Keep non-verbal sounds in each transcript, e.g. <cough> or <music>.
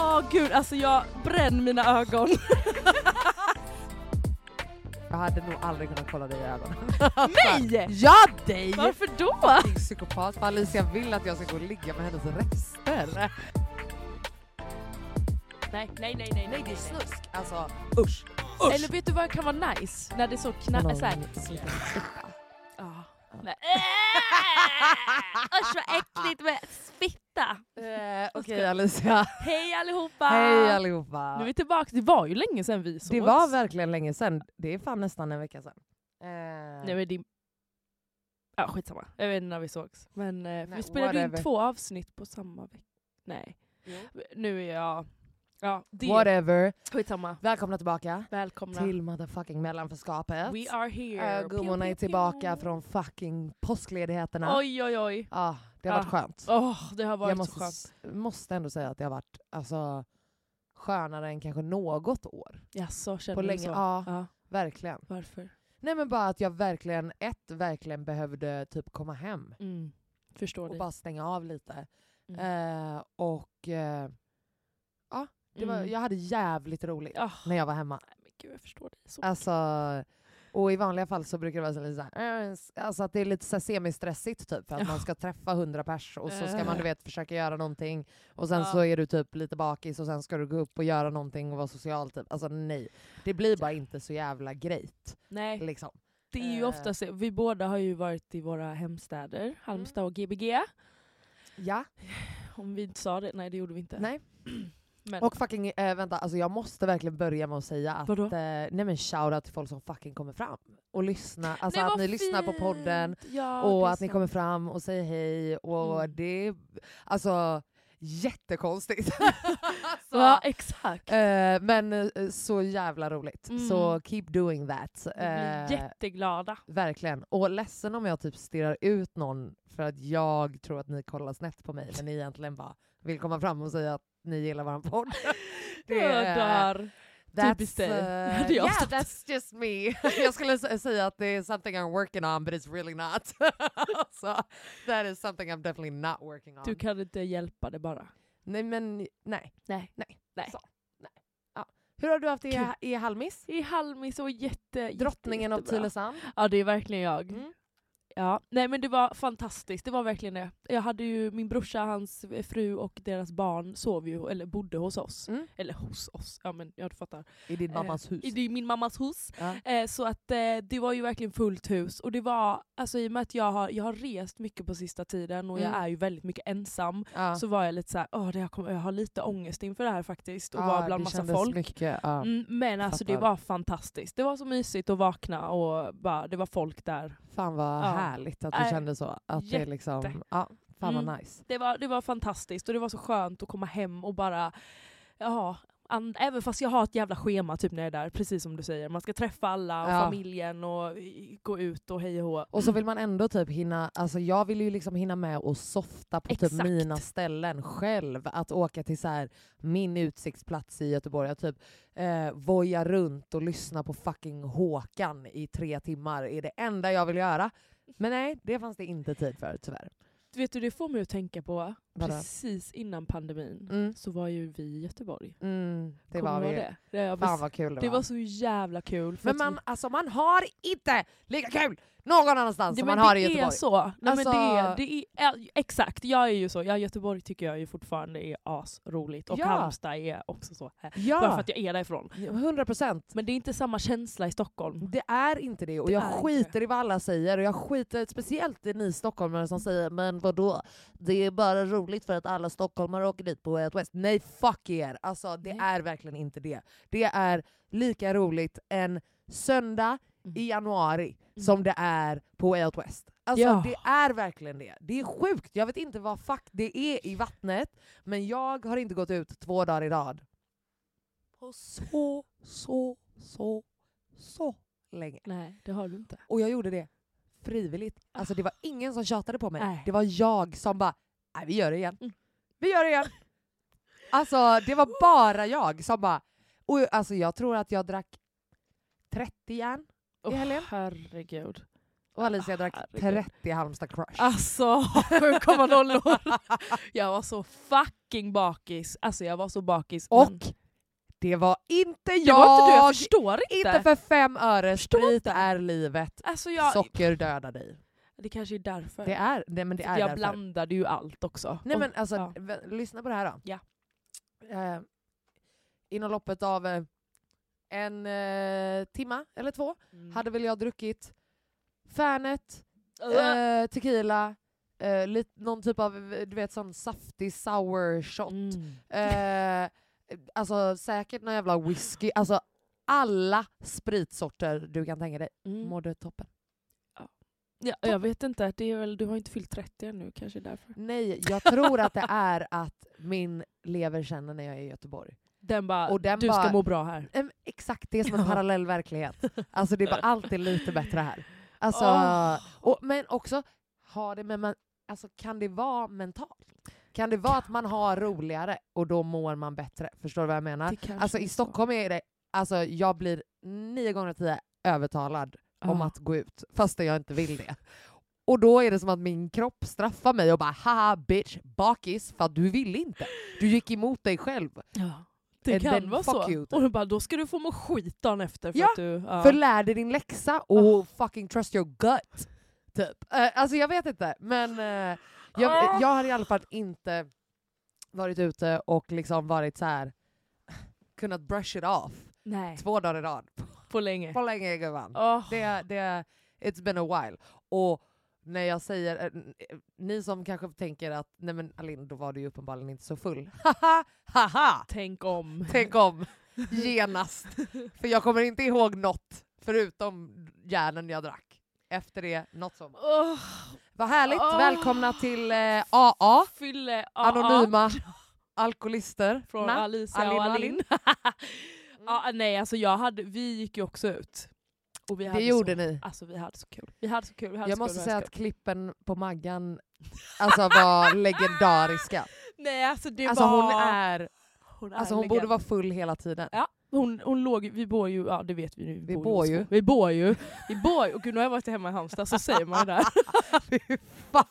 Åh gud, alltså jag bränner mina ögon. Jag hade nog aldrig kunnat kolla dig i ögonen. Mig? Ja dig! Varför då? Din psykopat. För Alicia vill att jag ska gå och ligga med hennes rester. Nej, nej, nej, nej, Nej det är snusk. Alltså usch. Eller vet du vad kan vara nice? När det är så kna... Någon Såhär. Ja. Nej. Usch vad äckligt med spitta. Eh, <laughs> Okej Alicia. Hej allihopa! Hej allihopa. Nu är vi tillbaka, det var ju länge sedan vi sågs. Det var verkligen länge sedan. Det är fan nästan en vecka sedan. Eh, Nej men det... Ja skitsamma, jag vet inte när vi sågs. Men eh, Nej, vi spelade in två avsnitt på samma vecka. Nej, nu är jag... Ja, det... Whatever. Skitsamma. Välkomna tillbaka Välkomna. till motherfucking mellanförskapet. We are here. Uh, Gummorna är tillbaka från fucking påskledigheterna. Oj oj oj. Ja, det har varit Ah. skönt. Åh, det har varit Jag så måste, skönt. s- måste ändå säga att det har varit alltså, skönare än kanske något år. Jaså, känner På du länge, så? ja. ja. Verkligen. Varför? Nej men bara att jag verkligen, ett, verkligen behövde typ komma hem Mm. Förstår och dig. bara stänga av lite. Mm. Eh, och eh, ja, det var, Mm. jag hade jävligt roligt Ah, när jag var hemma. nej, men gud, jag förstår dig så. Alltså, och i vanliga fall så brukar det vara så lite så eh, alltså att det är lite så semistressigt typ för att Ja. man ska träffa hundra pers och så ska man du Eh. vet försöka göra någonting och sen Ja. så är du typ lite bakis och sen ska du gå upp och göra någonting och vara social typ. Alltså nej, det blir bara inte så jävla grejt Nej, liksom. det är ju Eh. ofta så. Vi båda har ju varit i våra hemstäder, Halmstad och Gbg. Ja, Om vi inte sa det, nej det gjorde vi inte. nej. <clears throat> Men, Och fucking, eh, vänta, alltså jag måste verkligen börja med att säga att, Vadå? eh, nej men shoutout till folk som fucking kommer fram och lyssnar. Alltså Nej, att ni lyssnar på podden fint. ja, och att ni sant. kommer fram och säger hej och Mm. det alltså jättekonstigt. <laughs> alltså, Ja, exakt. eh, men eh, så jävla roligt. Mm. Så keep doing that. Vi blir Eh, jätteglada. verkligen. Och ledsen om jag typ stirrar ut någon för att jag tror att ni kollar snett på mig men ni egentligen bara vill komma fram och säga att ni gillar våran podd. <laughs> Jag dör. Typiskt dig. <laughs> uh, yeah, sagt. that's just me. <laughs> jag skulle sä- säga att det är something I'm working on but it's really not. so, that is something I'm definitely not working on. Du kan inte hjälpa det bara. Nej men nej. Nej. Nej. Nej. Så, nej. Ja. Hur har du haft det i, i Halmis? I Halmis och jätte, Drottningen av jättebra. Tylösand? Ja det är verkligen jag. Mm. Ja, nej men det var fantastiskt, det var verkligen det. Jag hade ju min brorsa, hans fru och deras barn sov ju, eller bodde hos oss. Mm. Eller hos oss, ja men ja, du fattar. I din mammas Eh, hus? I min mammas hus. Ja. Eh, så att eh, det var ju verkligen fullt hus. Och det var, alltså i och med att jag har, jag har rest mycket på sista tiden och jag Mm. är ju väldigt mycket ensam. Ja. Så var jag lite såhär, åh det jag, jag har lite ångest inför det här faktiskt. Och Ja, vara bland det massa folk. Mycket. Mm, men alltså det fattar. var fantastiskt. Det var så mysigt att vakna och bara, det var folk där. Fan vad Ja. härligt att du Nej, kände så. Att det liksom, ja, fan Mm. vad nice. Det var, det var fantastiskt och det var så skönt att komma hem och bara, ja, and, även fast jag har ett jävla schema typ när jag är där, precis som du säger. Man ska träffa alla, och Ja. familjen och gå ut och hej och hå. Och så vill man ändå typ hinna, alltså jag vill ju liksom hinna med och softa på typ mina ställen själv. Att åka till så här, min utsiktsplats i Göteborg, att typ eh, voja runt och lyssna på fucking Håkan i tre timmar är det enda jag vill göra. Men nej, det fanns det inte tid för tyvärr. Vet du, det får mig att tänka på, Vadå? precis innan pandemin Mm. så var ju vi i Göteborg. Mm, det Kommer var vi. det? Det, Fan vad kul det, det var. var så jävla kul. Men man, alltså, man har inte lika kul någon annanstans Nej, som men man har i det Göteborg. är så. Nej, men Alltså- det är, det är, ja, exakt, jag är ju så. Ja, Göteborg tycker jag ju fortfarande är asroligt. Och Ja. Halmstad är också så. Bara för Ja, att jag är därifrån. 100 procent. Men det är inte samma känsla i Stockholm. Det är inte det och Det jag skiter i vad alla säger och jag skiter speciellt i ni stockholmare som säger men vadå, det är bara roligt för att alla stockholmare åker dit på Way Out West. Nej fuck er! Alltså det Nej. är verkligen inte det. Det är lika roligt en söndag Mm. i januari Mm. som det är på Way Out West. Alltså Ja. det är verkligen det. Det är sjukt, jag vet inte vad fuck det är i vattnet men jag har inte gått ut två dagar i rad på så, så, så, så länge. Nej, det har du inte. Och jag gjorde det frivilligt. Alltså det var ingen som tjatade på mig. Nej. Det var jag som bara, nej vi gör det igen. Mm. Vi gör det igen. <laughs> Alltså det var bara jag som bara, och alltså jag tror att jag drack 30 järn Åh, helgen? herregud. och Alicia drack Herregud. 30 Halmstad crush. Alltså 7,0 Jag var så fucking bakis. Alltså jag var så bakis. och men det var inte jag! det var inte du, jag förstår inte. Inte för fem öre, sprit är livet. alltså jag, Socker dödar dig. Det kanske är därför. Det är, det, men det är jag därför. blandade ju allt också. Nej men alltså, ja. lyssna på det här då. Ja. Eh, inom loppet av eh, en eh, timma eller två Mm. hade väl jag druckit Fernet, Äh. eh, tequila, eh, lit, någon typ av du vet sån saftig sour shot. Mm. Eh, alltså säkert någon jävla whisky. Alltså alla spritsorter du kan tänka dig. Mm. Mådde toppen. Ja, jag vet inte, det är väl, du har inte fyllt 30 ännu kanske därför. Nej, jag tror att det <laughs> är att min lever känner när jag är i Göteborg. Den bara, Och den du bara- ska må bra här. Exakt, det är som en <laughs> Ja. parallell verklighet. Alltså det är bara alltid lite bättre här. Alltså, Åh. och, men också, har det med man, alltså, kan det vara mentalt? Kan det vara att man har roligare och då mår man bättre? Förstår du vad jag menar? Alltså i. Stockholm är det, alltså jag blir nio gånger av tio övertalad om att gå ut, fastän jag inte vill det. Och då är det som att min kropp straffar mig och bara haha bitch, bakis, för att du ville inte. Du gick emot dig själv. Ja. Det And kan then vara så. you, typ. Och bara, då ska du få må skit dagen efter för Ja, att du... Ja. För lär dig din läxa och fucking trust your gut. Typ. Eh, alltså jag vet inte, men eh, jag, Ah. jag har i alla fall inte varit ute och liksom varit så här kunnat brush it off Nej, två dagar i rad. På länge. På länge gumman. Åh. Det, det, it's been a while. Och när jag säger, eh, eh, ni som kanske tänker att nej men Alin, då var du ju uppenbarligen inte så full. <laughs> Haha, haha! Tänk om. Tänk om, genast. För jag kommer inte ihåg något förutom järnen jag drack. Efter det, något som. Åh, Vad härligt, Åh. välkomna till eh, AA, fylle AA Anonyma Alkoholister. från Na? Alicia Alin och och Alin. <laughs> ja, nej, alltså jag hade, vi gick ju också ut. Och vi Det hade gjorde så, ni. Alltså vi hade så kul. Vi hade så kul. Vi hade Jag så måste kul, vi säga att klippen på Maggan alltså, var <laughs> legendariska. Nej, alltså det Alltså var... hon är, hon, är alltså hon legend. borde vara full hela tiden. Ja, hon, hon låg, vi bor ju, ja det vet vi nu. Vi bor bor hos- ju. Vi bor ju. Vi bor ju. Och gud nu har jag varit hemma i Halmstad så säger man det där. <laughs> Fy fan!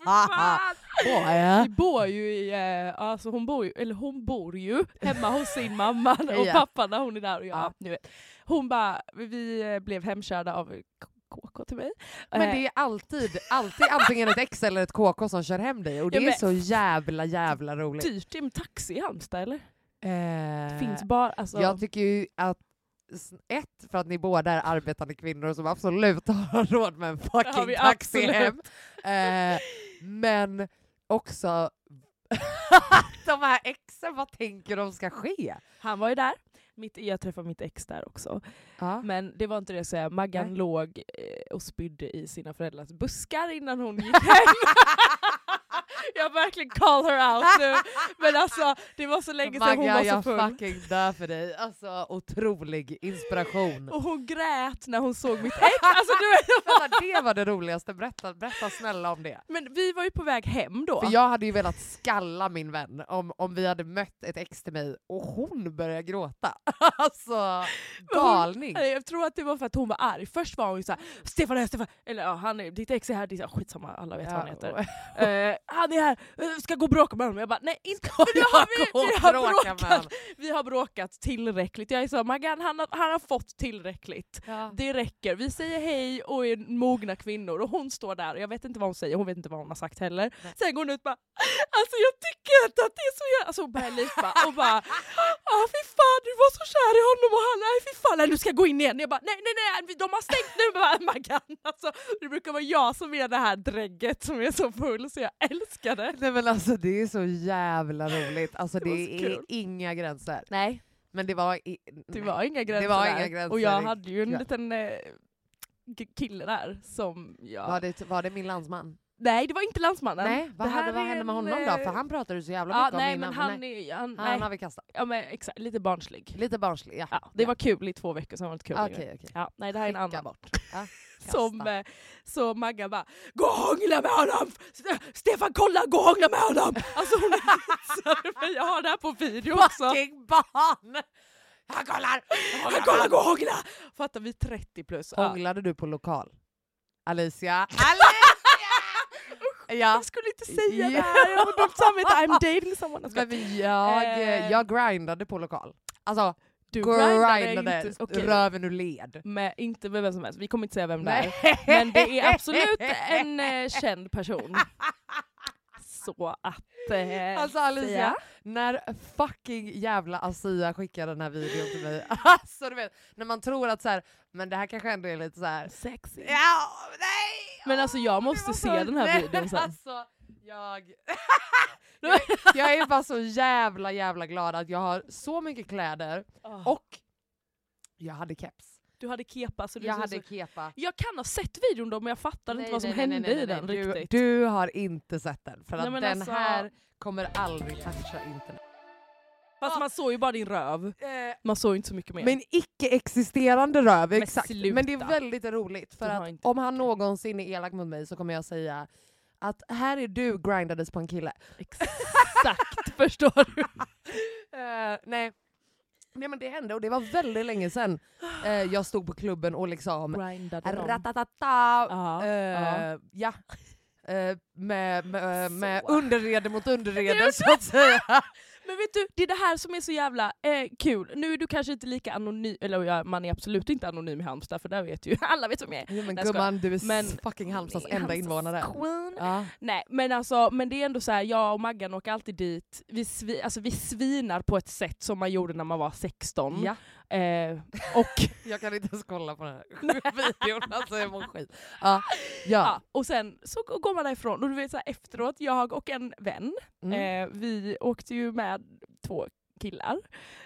Boy. Vi bor ju i, eh, alltså hon bor ju, eller hon bor ju hemma hos sin mamma <laughs> och Ja. pappa när hon är där och jag, Ja. ni vet. Hon bara, vi blev hemkörda av KK till mig. Men Eh, det är alltid, alltid antingen ett ex eller ett KK som kör hem dig och det Ja, är så jävla jävla roligt. dyrt med taxi i Halmstad eller? Eh, Finns bara, alltså, Jag tycker ju att ett, för att ni båda är arbetande kvinnor som absolut har råd med en fucking taxi hem. Eh, men också <laughs> de här exen, vad tänker de ska ske? han var ju där. Mitt, jag träffade mitt ex där också. Ja. Men det var inte det jag säga. Maggan Nej. låg eh, och spydde i sina föräldrars buskar innan hon gick <laughs> hem. Jag verkligen call her out nu. Men alltså det var så länge sedan hon var så jag full. fucking dör för dig. Alltså otrolig inspiration. Och hon grät när hon såg mitt ex. Alltså, du det var det roligaste, berätta, berätta snälla om det. men vi var ju på väg hem då. För jag hade ju velat skalla min vän om, om vi hade mött ett ex till mig och hon började gråta. <laughs> Alltså galning. Nej, Jag tror att det var för att hon var arg. Först var hon ju såhär Stefan Stefan eller ja, han är, ditt ex är här, skitsamma alla vet vad han heter. Eh, han är här, eh, ska gå och bråka med honom. Jag bara nej inte Ska nu har jag vi, gå och vi, har bråka med bråkat, honom? vi har bråkat tillräckligt. Jag är så Maggan han har, han har fått tillräckligt. Ja. Det räcker. Vi säger hej och är mogna kvinnor och hon står där och jag vet inte vad hon säger, hon vet inte vad hon har sagt heller. Nej. Sen går hon ut och bara alltså jag tycker inte att det är så jävla... Alltså hon börjar lipa och bara ah, fy fan du var så kär i honom och han, nej fy fan nej, du ska gå in igen. Jag bara nej nej nej de har stängt nu. Jag <laughs> Maggan, alltså, det brukar vara jag som är det här drägget som är så full så jag älskar det. <laughs> Nej men alltså det är så jävla roligt. Alltså Det det, var är kul. inga gränser. Nej, Men det var... I, det var inga gränser var där. inga gränser. Och jag hade ju en Ja. liten eh, kille där som jag... Var det, var det min landsman? Nej det var inte landsmannen. Nej, vad, Det här hade, vad hände med en, honom då? För eh, han pratade så jävla Ja, mycket om nej min men namn, han nej. är... Han, Han nej. har vi kastat. Ja men exakt, lite barnslig. Lite barnslig, ja. Ja, det Ja. var kul i två veckor, sen var det inte kul Okej, längre. okej. Ja, nej det här är en Skicka annan. bort. Som, eh, så Maggan bara Gå och hångla med honom! Ste- Stefan kolla, gå och hångla med honom! Alltså hon mig, jag har det här på video också. Fucking barn! Han kollar! Han kolla, gå och hångla! Fattar vi 30 plus. Hånglade du på lokal? Alicia? Alicia! ja. Jag skulle inte säga det här, jag har dåligt samvete. I'm dating someone. Men jag, Eh. jag grindade på lokal. Alltså Du grindade grindade inte, okej. röven ur led. med, inte med vem som helst, vi kommer inte säga vem det är. Men det är absolut <laughs> en eh, känd person. Så att... Eh, Alltså Alicia, säga. när fucking jävla Asia skickade den här videon till mig, <laughs> alltså du vet, när man tror att så här, men det här kanske ändå är lite så här. Sexy. ja, nej! Men alltså jag måste se den här videon sen. <laughs> Alltså, jag... <laughs> jag, är bara så jävla jävla glad att jag har så mycket kläder och jag hade keps. Du hade kepa så du Jag hade så... kepa. Jag kan ha sett videon då men jag fattar inte Nej, vad som nej, hände nej, i den du, riktigt. Du har inte sett den, för att den alltså- här kommer aldrig toucha internet. Fast man såg ju bara din röv. Eh, Man såg inte så mycket mer. Men icke-existerande röv, Men exakt. sluta. Men det är väldigt roligt, för att inte- om han någonsin är elak mot mig så kommer jag säga att här är du grindades på en kille. Exakt, <laughs> förstår du? Eh, nej. nej men det hände och det var väldigt länge sedan eh, jag stod på klubben och liksom Grindade ratatata, Ja, eh, ja. Eh, med med, med underrede mot underrede <laughs> så att säga. Men vet du, det är det här som är så jävla eh, kul. Nu är du kanske inte lika anonym, eller ja, man är absolut inte anonym i Halmstad för där vet ju <laughs> alla vet vem jag är. Jo, men Nej, gumman, du är Men- fucking Halmstads Halmstads enda invånare. Queen. Ja. Nej men alltså, men det är ändå så här, jag och Maggan åker alltid dit, vi, svi, alltså, vi svinar på ett sätt som man gjorde när man var 16. Ja. Eh, och, <laughs> Jag kan inte ens kolla på den här <laughs> videon, alltså jag mår skit. Ja. ja, Ja. och sen så går man därifrån och du vet så här, efteråt, jag och en vän, Mm. eh, vi åkte ju med två killar.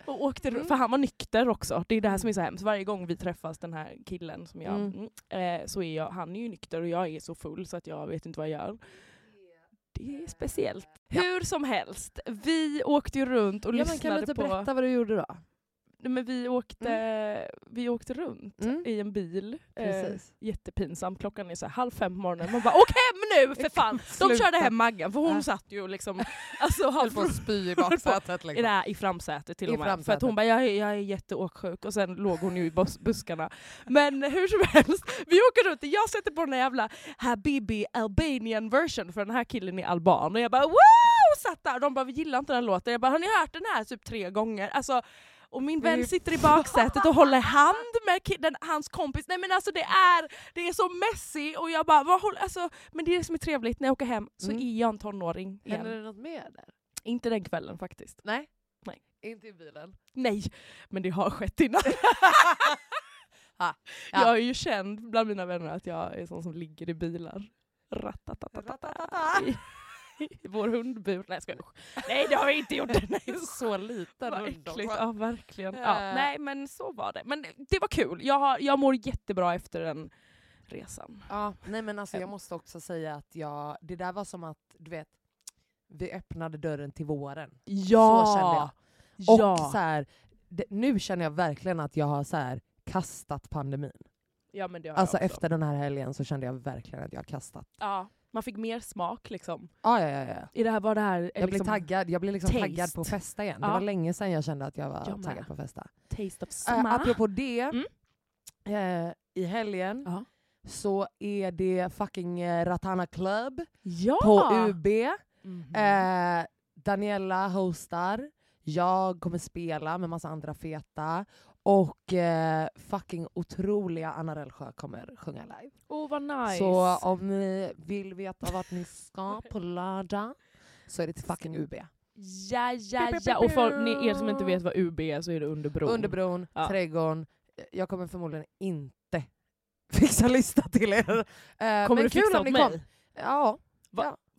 Och åkte, Mm. För han var nykter också. Det är det här som är så hemskt. Varje gång vi träffas, den här killen som jag, Mm. mm, eh, så är jag, han är ju nykter och jag är så full så att jag vet inte vad jag gör. Det är speciellt. Ja. Hur som helst, vi åkte ju runt och Ja, men kan lyssnade du inte på... berätta vad du gjorde då? Nej, Men vi, åkte, vi åkte runt Mm. i en bil. Eh, jättepinsamt. Klockan är så halv fem på morgonen. Man bara åk hem nu för fan! De körde hem Maggan för hon satt ju liksom <laughs> alltså, Höll på att spy i baksätet <laughs> liksom. det i framsätet till I och med. För att framsätet. hon bara, jag jag är jätteåksjuk och sen låg hon ju i bus buskarna. Men hur som helst, <laughs> vi åker runt och jag sätter på den här jävla Habibi Albanian version för den här killen är alban och jag bara wow! Satt där och de bara, vi gillar inte den här låten. Jag bara, har ni hört den här typ tre gånger? Alltså, och min vän sitter i baksätet och håller hand med den, hans kompis. Nej men alltså det är, det är så messy och jag bara, vad håller, alltså, men det är det som är trevligt när jag åker hem så Mm. är jag en tonåring igen. Hände det något mer där? Inte den kvällen faktiskt. Nej. Nej. Inte i bilen. Nej, men det har skett innan. <laughs> Ja. Jag är ju känd bland mina vänner att jag är sån som ligger i bilar. Ratatatatata. <laughs> Vår hundbur. Nej, skojar. Nej det har jag inte gjort. <laughs> Nej, Så liten hund också. Ja verkligen. Ja, nej men så var det. Men det var kul. Jag, har, jag mår jättebra efter den resan. Ja, nej men alltså jag måste också säga att jag, det där var som att, du vet, vi öppnade dörren till våren. Ja! Så kände jag. Och ja. så här, det, nu känner jag verkligen att jag har så här, kastat pandemin. ja men det har Alltså jag också. efter den här helgen så kände jag verkligen att jag har kastat. Ja, man fick mer smak liksom. Ah, ja, ja, ja. I det här var det här Jag liksom, blev taggad, jag blev liksom taste. taggad på att festa igen. Det var länge sedan jag kände att jag var Jag taggad på att festa. taste of Äh, summer. apropå det, Mm. eh, i helgen Ja. så är det fucking eh, Ratana Club på UB. Mhm. Eh, Daniela hostar, jag kommer spela med massa andra feta och eh, fucking otroliga Anna Rellsjö kommer sjunga live. oh vad nice. Så om ni vill veta vart ni ska på <laughs> lördag så är det till fucking UB. Ja, ja, ja. Och för ni, er som inte vet vad UB är så är det under bron. Under bron, Ja. trädgården. Jag kommer förmodligen inte <laughs> fixa lista till er. Eh, Kommer men du kul fixa om åt ni mig? kom. Ja,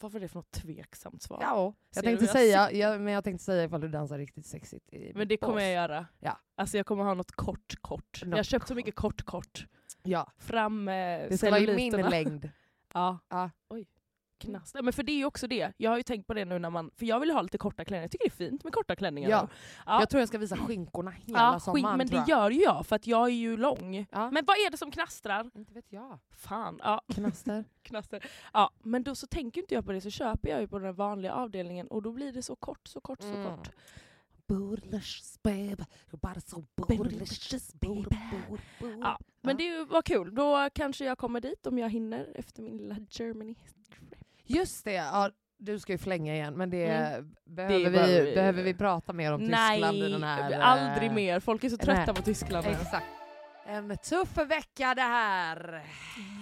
Varför är det för något tveksamt svar? ja. Ser Jag tänkte jag säga, ja, men jag tänkte säga ifall du dansar riktigt sexigt i Men det kommer jag göra. Ja. Alltså jag kommer ha något kort kort. jag har Något köpt så mycket kort kort. Ja, Fram eh, det ska vara i min längd. <laughs> Ja. Ja. Oj. Knast. Men för det är ju också det. Jag har ju tänkt på det nu när man, för jag vill ha lite korta klänningar. Jag tycker det är fint med korta klänningar. Ja. ja. Jag tror jag ska visa skinkorna hela ja, sommaren. men det gör ju jag för att jag är ju lång. Ja. Men vad är det som knastrar? Inte vet jag. Fan, ja, Knaster. <laughs> knaster. Ja, men då så tänker inte jag på det så köper jag ju på den vanliga avdelningen och då blir det så kort, så kort, så Mm. kort. Bootylicious babe, you're bara so bootylicious babe. Ja, men det var kul. Då kanske jag kommer dit om jag hinner efter min lilla Germany. Just det, ja, du ska ju flänga igen men det, Mm. behöver, behöver vi, vi- behöver vi prata mer om Tyskland i den här... eh, aldrig mer. Folk är så trötta nej. på Tyskland. Exakt. En tuff vecka det här.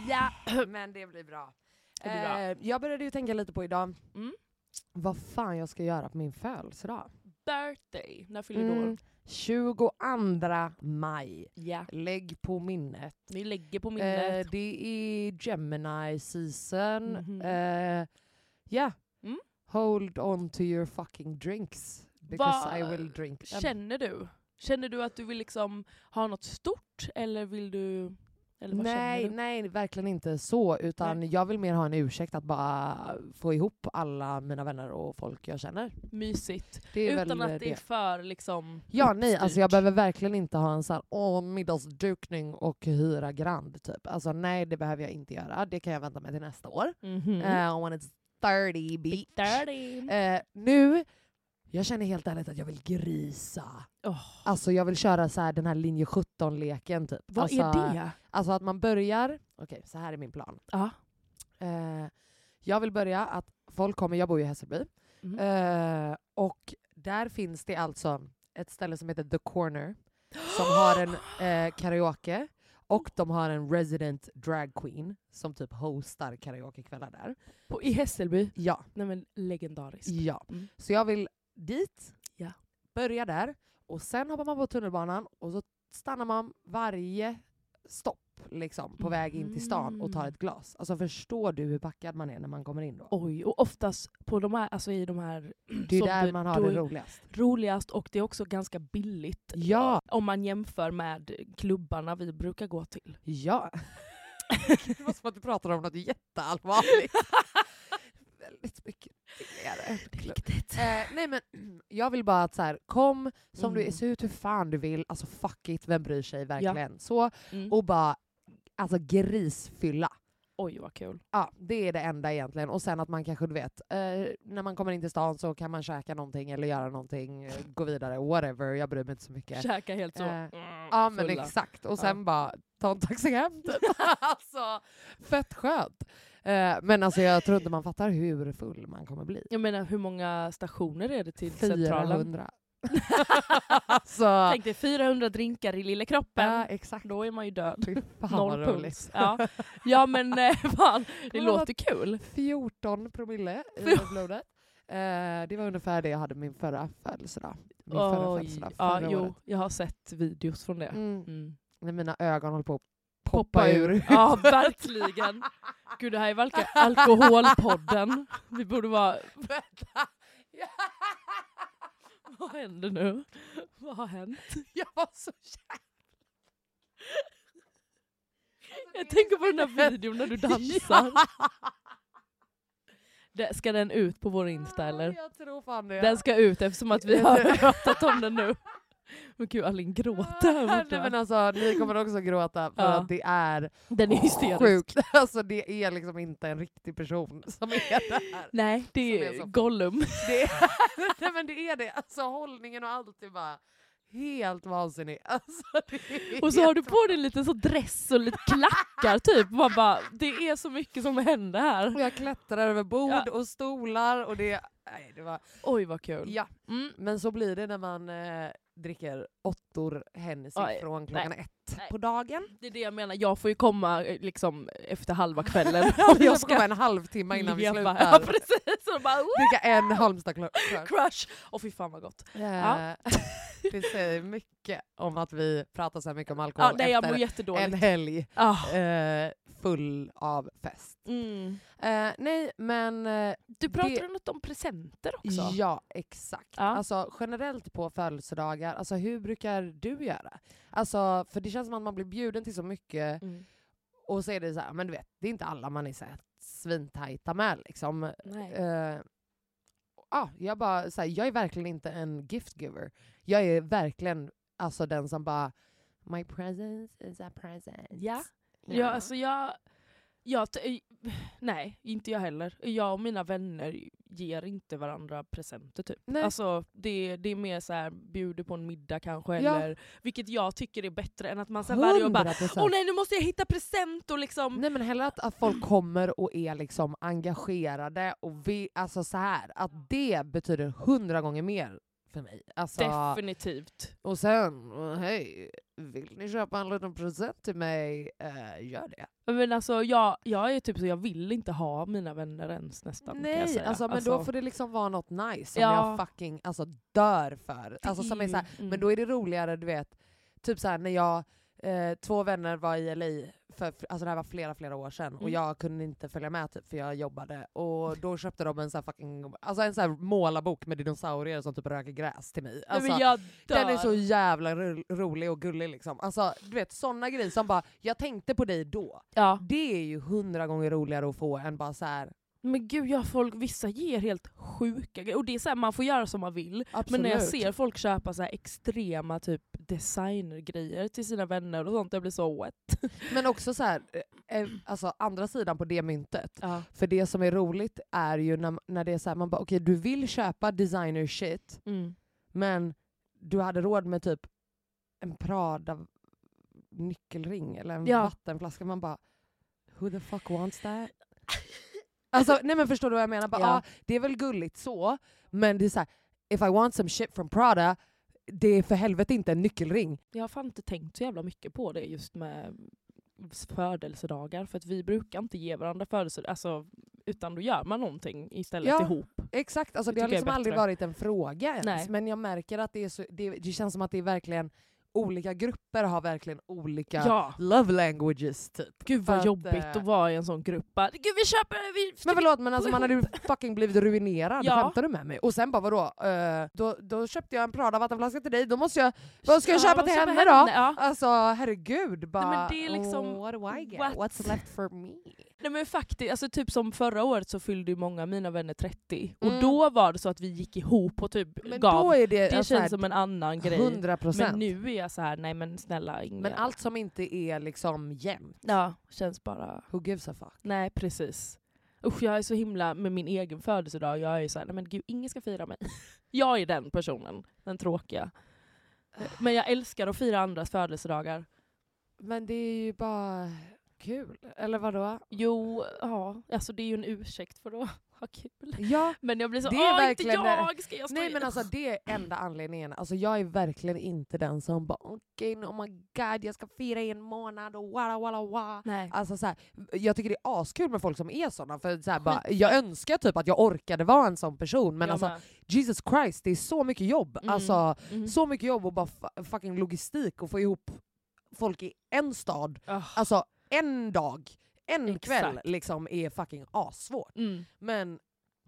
Ja. <clears throat> Men det blir bra. Det blir bra. Eh, jag började ju tänka lite på idag, Mm. vad fan jag ska göra på min födelsedag. Birthday. När fyller du Mm. år? 22 maj. Ja. Lägg på minnet. Vi lägger på Eh, minnet. det är Gemini season. Mhm. Eh, yeah. Mm. Hold on to your fucking drinks. Because Va- I will drink them. Känner du? Känner du att du vill liksom ha något stort eller vill du... Nej, nej, verkligen inte så. Utan jag vill mer ha en ursäkt att bara få ihop alla mina vänner och folk jag känner. Mysigt. Det Utan att det är för liksom Ja, nej, alltså jag behöver verkligen inte ha en sån här åh, middagsdukning och hyra Grand. Typ. Alltså nej, det behöver jag inte göra. Det kan jag vänta med till nästa år. Mhm. Eh, when it's 30 Big bitch. Dirty. Eh, nu, jag känner helt ärligt att jag vill grisa. Åh, Alltså jag vill köra så här den här linje 17-leken typ. vad alltså, är det? Alltså att man börjar, okej så här är min plan. Ja. Eh, jag vill börja att folk kommer, jag bor ju i Hässelby, Mm. eh, och där finns det alltså ett ställe som heter The Corner som har en <gasps> eh, karaoke och de har en resident drag queen som typ hostar karaokekvällar där. På, I Hässelby? Ja, Nej men legendariskt. ja. Mm. Så jag vill dit, Ja. börja där och sen hoppar man på tunnelbanan och så stannar man varje stopp liksom, på väg in till stan och tar Mm. ett glas. Alltså förstår du hur packad man är när man kommer in då? Oj, och oftast på de här, alltså i de här <clears throat> det är där man har det roligast. roligast och det är också ganska billigt. Ja. Om man jämför med klubbarna vi brukar gå till. Ja. <laughs> det var som att du pratar om något jätteallvarligt. <laughs> Väldigt mycket billigare. Riktigt. Eh, nej men <clears throat> jag vill bara att så här, kom som du Mm. se ut hur fan du vill, alltså fuck it, vem bryr sig verkligen? Så, Mm. och bara alltså grisfylla. Oj vad kul. Ja, det är det enda egentligen. Och sen att man kanske, du vet, eh, när man kommer in till stan så kan man käka någonting eller göra någonting, eh, gå vidare, whatever, jag bryr mig inte så mycket. Käka helt så. Eh, mm, Ja men fulla. exakt, och sen bara ta en taxi hem typ. <laughs> alltså, fett skönt. Eh, men alltså jag tror inte man fattar hur full man kommer bli. Jag menar hur många stationer är det till Centralen? 400. alltså, <laughs> Tänk dig 400 drinkar i lilla kroppen. ja exakt. Då är man ju död. Fy fan Noll puls. Ja. ja men eh, <laughs> fan, det Men låter kul. 14 promille i blodet. Eh, det var ungefär det jag hade min förra födelsedag. Min förra Oj. födelsedag Ja, förra jo, året. jag har sett videos från det. Mm. Mm. När mina ögon håller på att Poppa ur. Ja, <laughs> verkligen. Gud, det här är verkligen alkoholpodden. Vi borde vara... Vänta. <laughs> Vad händer nu? Vad har hänt? jag var så jävla... Jag tänker på den där videon när du dansar. <laughs> Det, ska den ut på vår Insta eller? Jag tror fan det. Den ska ut eftersom att vi har pratat om den nu. <laughs> Men gud Alin gråter här Nej, borta. men alltså, ni kommer också gråta för Ja. att det är Den är hysterisk. sjukt. <laughs> Alltså, det är liksom inte en riktig person som är där. Nej, det är är Gollum. <laughs> Det är, nej, men det är det. Alltså hållningen och allt är bara helt vansinnig. Alltså, Och så har du på dig lite så dress och lite klackar typ. Man bara, det är så mycket som händer här. Och jag klättrar över bord Ja. och stolar och det... Nej, det var, Oj vad kul. ja. Mm. Men så blir det när man eh, dricker åttor Hennessy Oj, från klockan ett Nej. på dagen. Det är det jag menar, jag får ju komma eh, liksom efter halva kvällen. <laughs> Jag jag ska komma en halvtimme innan vi slutar. Ja precis. Och bara, "Woo, Dricka en Halmstad crush. crush! Och fy fan vad gott. Eh, <laughs> det säger mycket om att vi pratar så här mycket om alkohol Ja, nej, efter en helg Ah. eh, full av fest. Mm. Eh, nej, men eh, Du pratade Det- något om presenter också. ja, exakt. Ja. Alltså generellt på födelsedagar, alltså hur brukar du göra? Alltså, för det känns som att man blir bjuden till så mycket Mm. och så är det så här, men du vet, det är inte alla man är så här svintajta med liksom. Nej. Eh, ja, jag, bara, så här, jag är verkligen inte en gift giver. Jag är verkligen alltså den som bara My presence is a present. Ja. Ja, alltså jag, jag... t- Nej, inte jag heller. Jag och mina vänner ger inte varandra presenter typ. Nej. Alltså, det, det är mer så här, bjuder på en middag kanske, Ja. eller, vilket jag tycker är bättre än att man sen varje år bara 100%. Åh nej, nu måste jag hitta present och liksom... Nej men hellre att, att folk kommer och är liksom engagerade och vi, alltså så här att det betyder hundra gånger mer för mig. Alltså, Definitivt. och sen, hej, vill ni köpa en liten present till mig? Eh, gör det. Men alltså jag, jag är typ så, jag vill inte ha mina vänner ens nästan. Nej, alltså, men då får det liksom vara något nice som Ja. jag fucking alltså, dör för. Alltså, som är så här, Mm. Men då är det roligare, du vet, typ så här, när jag, eh, två vänner var i LA, för, alltså det här var flera flera år sedan, och Mm. jag kunde inte följa med typ, för jag jobbade, och då köpte de en så här fucking, alltså en så här målarbok med dinosaurier som typ röker gräs till mig. Nej, Alltså, dör. den är så jävla ro rolig och gullig liksom. Alltså du vet sådana grejer som bara, jag tänkte på dig då. ja. Det är ju hundra gånger roligare att få än bara så här. Men gud, ja, folk, vissa ger helt sjuka grejer. Och det är så här, man får göra som man vill. Men när jag ser folk köpa så extrema typ designergrejer till sina vänner och sånt, jag blir så wet. <laughs> Men också så här, eh, eh, alltså andra sidan på det myntet. Ja. För det som är roligt är ju när, när det är så här, man bara okej du vill köpa designer shit Mm. men du hade råd med typ en Prada nyckelring eller en Ja. vattenflaska. Man bara who the fuck wants that? Alltså nej men förstår du vad jag menar? Bara, Ja. ah, det är väl gulligt så, men det är så här, if I want some shit from Prada, det är för helvete inte en nyckelring. Jag har fan inte tänkt så jävla mycket på det just med födelsedagar. För att vi brukar inte ge varandra födelsedagar. Alltså, utan då gör man någonting istället Ja. ihop. Exakt, alltså Det det har liksom aldrig varit en fråga ens. Nej. Men jag märker att det, är så, det, det känns som att det är verkligen olika grupper har verkligen olika Ja. love languages typ. Gud vad att, jobbigt eh, att vara i en sån grupp. Bara, Gud vi köper... Vi, Men förlåt men alltså man hade ju fucking blivit ruinerad, Ja. skämtar du med mig? Och sen bara vadå? Uh, då, då köpte jag en Prada vattenflaska till dig, då måste jag, vad ska jag Ja, köpa till köper henne då? Ja. Alltså herregud, bara men det är liksom- oh, what do I get? what? What's left for me? Nej men faktiskt, alltså typ som förra året så fyllde ju många av mina vänner 30. Och Mm. då var det så att vi gick ihop och typ Men gav. då är det, det alltså, känns som en annan grej. 100 procent. Men nu är jag så här, nej men snälla inga. Men allt som inte är liksom jämnt, Ja, känns bara... who gives a fuck? Nej precis. Usch jag är så himla med min egen födelsedag, jag är så här, nej men gud ingen ska fira mig. <laughs> jag är den personen, den tråkiga. Men jag älskar att fira andras födelsedagar. Men det är ju bara kul, eller vadå? Jo, ja, alltså det är ju en ursäkt för att <laughs> ha kul. Ja, Men jag blir så, Det är inte jag! Ska jag stå nej i-" men alltså det är <laughs> enda anledningen. Alltså jag är verkligen inte den som bara okej, oh my god jag ska fira i en månad och walla walla walla. Nej. Alltså så här, jag tycker det är askul med folk som är såna, för så här, bara, jag önskar typ att jag orkade vara en sån person men Jag alltså med. Jesus Christ det är så mycket jobb. Mm. Alltså Mhm. så mycket jobb och bara fucking logistik och få ihop folk i en stad. Ah. Alltså en dag, en Exakt. kväll liksom är fucking assvårt. Mm. Men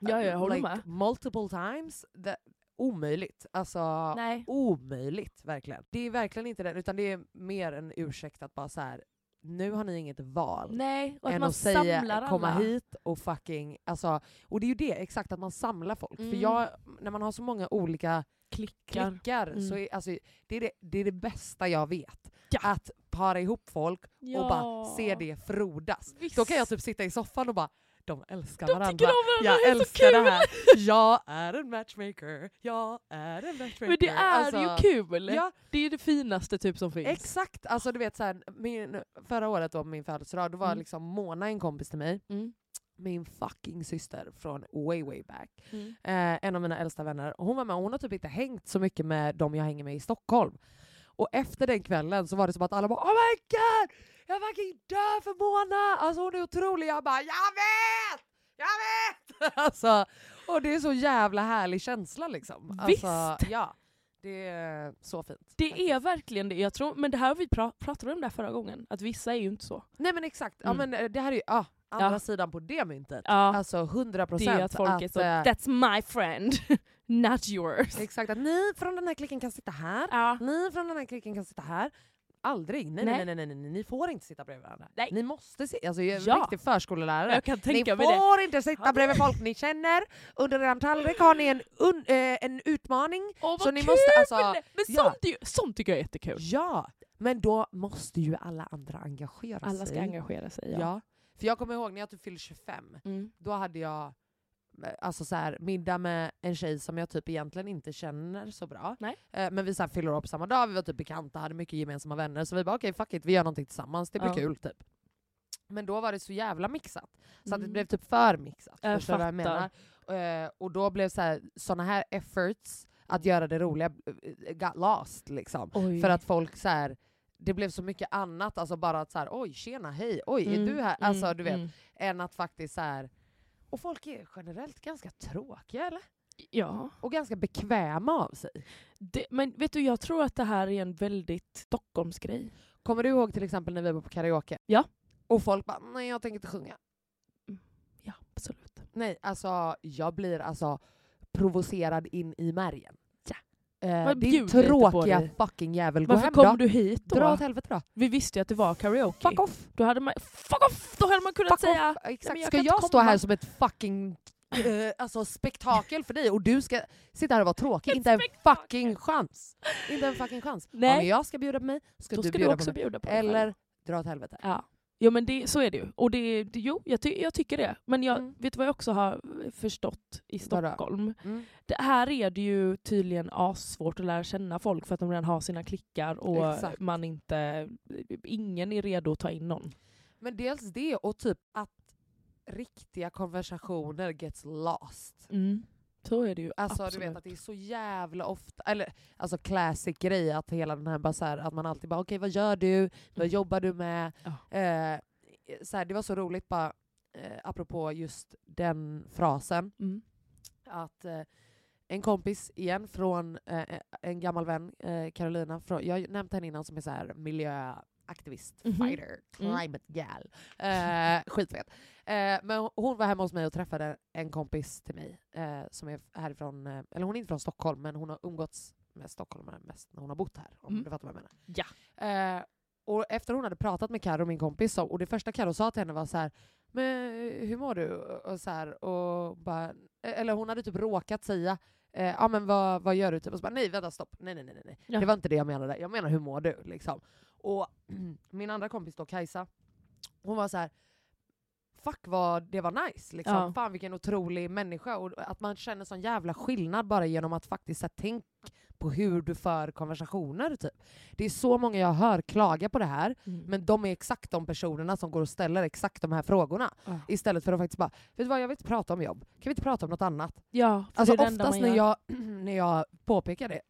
Ja, jag håller like, med. multiple times, det, omöjligt. Alltså Nej. omöjligt verkligen. Det är verkligen inte det, utan det är mer en ursäkt att bara så här. nu har ni inget val Nej, och att än man att säga samlar komma alla. hit och fucking, alltså, och det är ju det, exakt att man samlar folk. Mm. För jag, när man har så många olika Klickar. klickar, Mm. så är, alltså, det, är det, det är det bästa jag vet. Ja. Att para ihop folk Ja. och bara se det frodas. Visst. Då kan jag typ sitta i soffan och bara de älskar De varandra. varandra, jag älskar det här. <laughs> Jag är en matchmaker. Jag är en matchmaker. Men det är Alltså, ju kul! Ja, Det är det finaste typ som finns. exakt. Alltså, du vet, så här, min, förra året då, min födelsedag, då var Mm. liksom Mona en kompis till mig. Mm. Min fucking syster från way way back. Mm. Eh, en av mina äldsta vänner. Hon var med hon har typ inte hängt så mycket med de jag hänger med i Stockholm. Och efter den kvällen så var det som att alla bara Oh my god! Jag fucking dör för Mona! Alltså hon är otrolig. Jag bara Jag vet! Jag vet! <laughs> alltså, och det är så jävla härlig känsla liksom. Visst. Alltså, ja. Det är så fint. Det faktiskt. är verkligen det. Jag tror, men det här har vi pra pratade om det här förra gången, att vissa är ju inte så. Nej men exakt, ja, Mm. men eh, det här är ju ja, andra Ja. sidan på det myntet. Ja, Alltså 100 det procent. är att folk är så eh, “that's my friend, <laughs> not yours”. Exakt, att ni från den här klicken kan sitta här, Ja. ni från den här klicken kan sitta här. Aldrig. Nej, Nej. nej, nej, nej, nej, ni får inte sitta bredvid varandra. Nej. Ni måste sitta, alltså jag är en Ja. riktig förskollärare. Ni mig det. får inte sitta bredvid folk ni känner. Under er tallrik har ni en, un, eh, en utmaning. Åh, vad Så ni kul! måste, alltså, men ja. sånt, ju, sånt tycker jag är jättekul. Ja, men då måste ju alla andra engagera Alla sig. ska engagera sig. Ja. Ja. För jag kommer ihåg när jag typ fyllde 25, Mm. då hade jag eh, alltså så här, middag med en tjej som jag typ egentligen inte känner så bra. Nej. Eh, men vi så här, fyller på samma dag, vi var typ bekanta, hade mycket gemensamma vänner. Så vi bara okej fuck it, vi gör någonting tillsammans, det blir Ja. kul typ. Men då var det så jävla mixat. Så att det Mm. blev typ för mixat. Jag förstår du vad jag menar? Eh, och då blev så här, såna här efforts att göra det roliga got lost liksom. Oj. För att folk så här, det blev så mycket annat, alltså bara att så här, oj tjena hej, oj är Mm, du här? mm, Alltså du vet, mm. än att faktiskt så här. Och folk är generellt ganska tråkiga eller? Ja. Och ganska bekväma av sig. Det, men vet du, jag tror att det här är en väldigt Stockholmsgrej. Kommer du ihåg till exempel när vi var på karaoke? Ja. Och folk bara nej jag tänker inte sjunga. Ja, absolut. Nej alltså jag blir alltså provocerad in i märgen. Eh, din tråkiga fucking jävel, gå Varför hem kom då. du hit då? Dra åt helvete då. Vi visste ju att det var karaoke. Fuck off. Då hade man, fuck off! Då hade man kunnat Fuck säga... off. Exakt. jag ska jag stå här som ett fucking eh, alltså spektakel för dig och du ska sitta här och vara tråkig? Ett Inte en spektakel. fucking chans. Inte en fucking chans. Nej. Om jag ska bjuda på mig ska Då du ska du bjuda också på mig. bjuda på. Eller dra åt helvete. Ja. Jo men det, så är det ju. Och det, det, jo, jag, ty, jag tycker det. Men jag, Mm. vet du vad jag också har förstått i? Stockholm? Mm. Det här är det ju tydligen assvårt att lära känna folk för att de redan har sina klickar och Exakt. man inte... Ingen är redo att ta in någon. Men dels det och typ att riktiga konversationer gets lost. Så är det ju Alltså absolut. du vet att det är så jävla ofta, eller alltså classic grej att hela den här bara så här, att man alltid bara okej vad gör du, vad jobbar du med? Ja. Eh, så här, det var så roligt bara, eh, apropå just den frasen, Mm. att eh, en kompis igen från eh, en gammal vän, eh, Carolina, från, jag nämnt henne innan som är så här miljöaktivist, Mhm. fighter, Mm. climate gal. Eh, skitfet. Eh, men hon var hemma hos mig och träffade en kompis till mig eh, som är härifrån, eh, eller hon är inte från Stockholm men hon har umgåtts med stockholmare mest när hon har bott här. Om Mm. du fattar vad jag menar. Ja. Eh, och efter hon hade pratat med Karo, min kompis, så, och det första Karo sa till henne var så här, men hur mår du? Och så här, och bara, eller hon hade typ råkat säga, eh, ja men vad, vad gör du? Typ, och så bara, nej vänta stopp, nej nej nej, nej. Ja. det var inte det jag menade, jag menar hur mår du? Liksom. Och <clears throat> min andra kompis då, Kajsa, hon var så här. Fuck vad det var nice, liksom. Ja. fan vilken otrolig människa. Och att man känner sån jävla skillnad bara genom att faktiskt här, tänk på hur du för konversationer. Typ. Det är så många jag hör klaga på det här, Mm. men de är exakt de personerna som går och ställer exakt de här frågorna. Ja. Istället för att faktiskt bara, vet du vad jag vill inte prata om jobb, kan vi inte prata om något annat? Ja, för Alltså det är det oftast när jag, <clears throat> när jag påpekar det,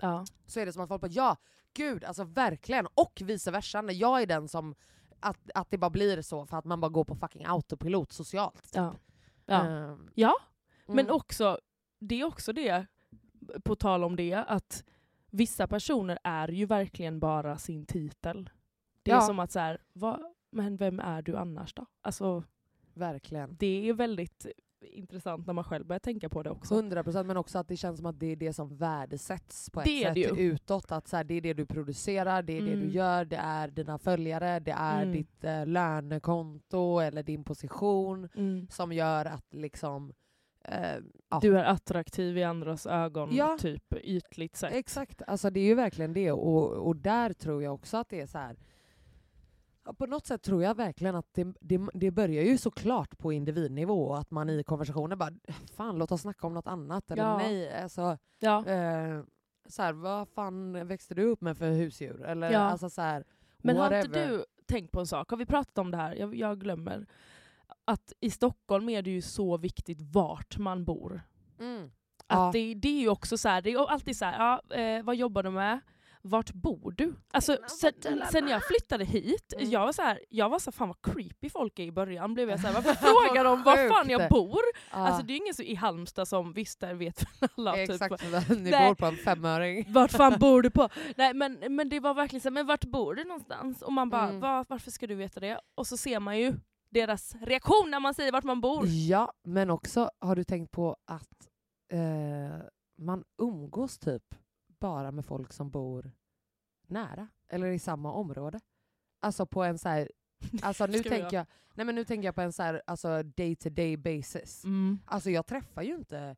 Ja. så är det som att folk bara ja, gud, alltså verkligen. Och vice versa, när jag är den som, att, att det bara blir så för att man bara går på fucking autopilot socialt. typ. Ja. Ja. Ehm, ja, mm. men också, det är också det, på tal om det, att vissa personer är ju verkligen bara sin titel. Det är Ja. som att så här, vad, men vem är du annars då? Alltså, Verkligen. det är väldigt intressant när man själv börjar tänka på det också. 100% men också att det känns som att det är det som värdesätts på ett Det sätt ju. utåt. Att så här, det är det du producerar, det är det du Mm. gör, det är dina följare, det är Mm. ditt eh, lönekonto eller din position Mm. som gör att liksom... Eh, ja. Du är attraktiv i andras ögon, Ja. typ ytligt sett. Exakt, alltså det är ju verkligen det. Och, och där tror jag också att det är så här. Ja, på något sätt tror jag verkligen att det, det, det börjar ju såklart på individnivå, att man i konversationer bara fan låt oss snacka om något annat. Eller Ja. nej, alltså, Ja. eh, så här, vad fan växte du upp med för husdjur? Eller Ja. alltså så här, Men har inte du tänkt på en sak? Har vi pratat om det här? Jag, jag glömmer. Att i Stockholm är det ju så viktigt vart man bor. Mm. Att det, det är ju också så här, det är alltid så här, ja, eh, vad jobbar du med? Vart bor du? Alltså, sen, sen jag flyttade hit, Mm. jag var så här, jag var så fan vad creepy folk är i början. Blev jag så här, varför <laughs> frågar de var fan jag bor? Ja. Alltså det är ingen så i Halmstad som, visst där vet alla typ, Exakt, <laughs> ni Nej. bor på en femöring. <laughs> vart fan bor du på? Nej men, men det var verkligen så här, men vart bor du någonstans? Och man bara, Mm. "Va- varför ska du veta det? Och så ser man ju deras reaktion när man säger vart man bor. Ja, men också har du tänkt på att eh, man umgås typ bara med folk som bor nära eller i samma område. Alltså på en så här, <laughs> alltså nu tänker jag, nej men nu tänker jag på en så här, alltså day to day basis. Mm. Alltså jag träffar ju inte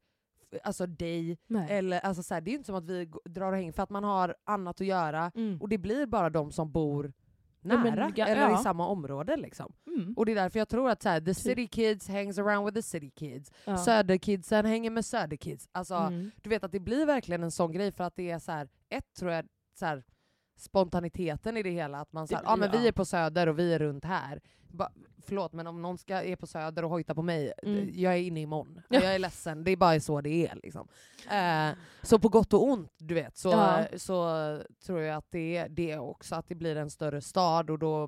alltså dig Nej. eller alltså så här, det är ju inte som att vi drar och hänger för att man har annat att göra Mm. och det blir bara de som bor nära ga- eller ja. i samma område liksom. Mm. Och det är därför jag tror att så här, the Typ. city kids hangs around with the city kids. Ja. Söderkidsen hänger med söderkids. Alltså, Mm. Du vet att det blir verkligen en sån grej för att det är så här, ett tror jag så här, spontaniteten i det hela. Att man säger ja men vi ja. är på söder och vi är runt här. Ba, förlåt men om någon ska, är på söder och hojtar på mig, Mm. d- jag är inne imorgon. Ja. <laughs> Jag är ledsen, det är bara så det är. Liksom. Eh, så på gott och ont, du vet, så, Ja. så tror jag att det är det också, att det blir en större stad och då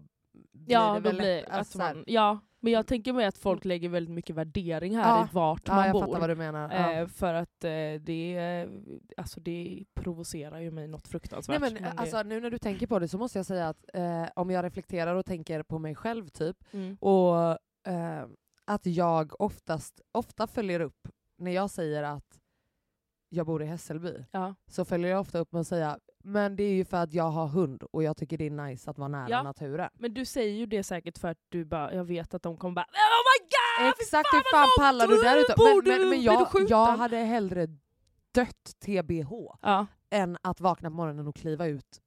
blir Ja, det väl blir lätt- att alltså så här- man, ja, men jag tänker mig att folk lägger väldigt mycket värdering här Ja. i vart Ja, man jag bor. fattar vad du menar. Ja. Eh, för att eh, det, alltså det provocerar ju mig något Nej, fruktansvärt. men, men det, alltså, nu när du tänker på det så måste jag säga att eh, om jag reflekterar och tänker på mig själv typ, mm. och eh, att jag oftast, ofta följer upp när jag säger att jag bor i Hässelby, ja. så följer jag ofta upp med att säga men det är ju för att jag har hund och jag tycker det är nice att vara nära Ja. naturen. Men du säger ju det säkert för att du bara, jag vet att de kommer bara Oh my god! Exakt, fan hur fan långt pallar du där ute? Men, men, men jag, jag hade hellre dött TBH Ja, än att vakna på morgonen och kliva ut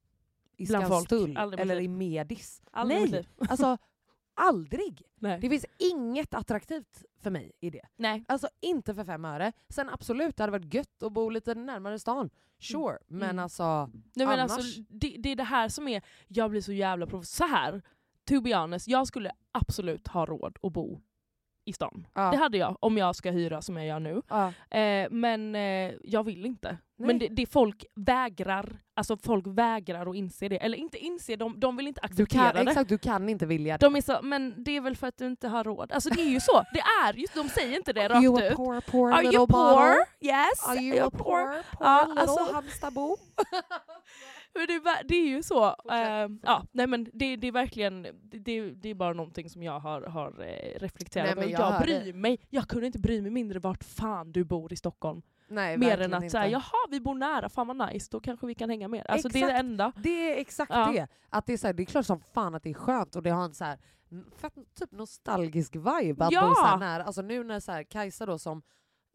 i. Skanstull eller i Medis. aldrig Nej, alltså <laughs> aldrig! Nej. Det finns inget attraktivt för mig i det. Nej. Alltså inte för fem öre. Sen absolut, det hade varit gött att bo lite närmare stan. Sure, men Mm. alltså... Nej men Annars- alltså, det, det är det här som är, jag blir så jävla provocerad. Så här, to be honest, jag skulle absolut ha råd att bo i stan. Ja. Det hade jag om jag ska hyra som jag gör nu. ja. Eh, men eh, jag vill inte. Nej. Men det, det folk vägrar, alltså folk vägrar att inse det. Eller inte inse, de, de vill inte Du acceptera kan, det. exakt, du kan inte vilja det. De är så, men det är väl för att du inte har råd. Alltså det är ju så, det är ju, de säger inte det rakt you a ut. poor, poor Are little you poor? bottle? Yes, Are you a poor, poor Ja, little alltså- Halmstadbo? <laughs> Men det, det är ju så. Eh, ja, nej men det, det är verkligen, det, det, är bara någonting som jag har, har eh, reflekterat över. jag Jag, bryr mig, jag kunde inte bry mig mindre vart fan du bor i Stockholm. Nej, mer än att säga jaha vi bor nära, fan vad nice, då kanske vi kan hänga mer. Alltså det är det Exakt. enda. Det är exakt Ja. det. Att det, är så här, det är klart som fan att det är skönt och det har en så här, fett, typ nostalgisk vibe att Ja! bo så här nära. Alltså nu när så här, Kajsa då som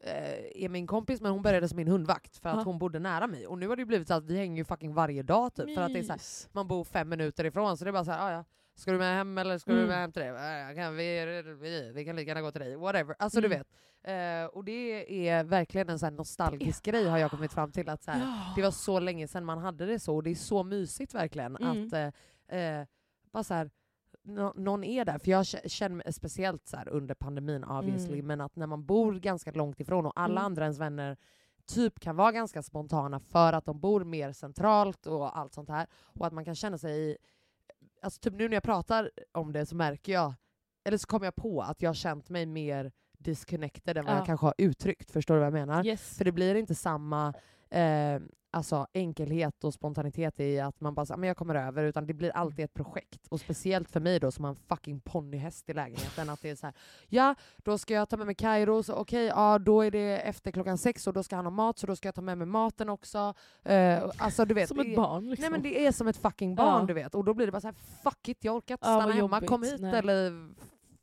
eh, är min kompis men hon började som min hundvakt för att Ja. hon bodde nära mig. Och nu har det blivit så att vi hänger ju fucking varje dag typ. För att det är så man bor fem minuter ifrån så det är bara så här, "Ah, ja. Ska du med hem eller ska du Mm. med hem till dig? "Ah, jag kan, vi, vi, vi kan lika gärna gå till dig. Whatever. Alltså Mm. du vet. Eh, och det är verkligen en så här nostalgisk grej har jag kommit fram till. att så här, Ja. det var så länge sedan man hade det så och det är så mysigt verkligen Mm. att eh, bara så här, nå- någon är där. För jag känner mig speciellt så här under pandemin obviously, Mm. men att när man bor ganska långt ifrån och alla Mm. andra ens vänner typ kan vara ganska spontana för att de bor mer centralt och allt sånt här. Och att man kan känna sig... Alltså typ nu när jag pratar om det så märker jag, eller så kommer jag på att jag har känt mig mer disconnected än vad Ja. jag kanske har uttryckt. Förstår du vad jag menar? Yes. För det blir inte samma... Eh, alltså, enkelhet och spontanitet i att man bara men jag kommer över, utan det blir alltid ett projekt. Och speciellt för mig då som har en fucking ponnyhäst i lägenheten, att det är så här, ja då ska jag ta med mig Kairo, så okej, ja då är det efter klockan sex och då ska han ha mat, så då ska jag ta med mig maten också. Eh, alltså du vet, Som ett barn liksom. Nej men det är som ett fucking barn Ja. du vet, och då blir det bara så här: fuck it, jag orkar inte Ja, stanna vad hemma, kom hit Nej. eller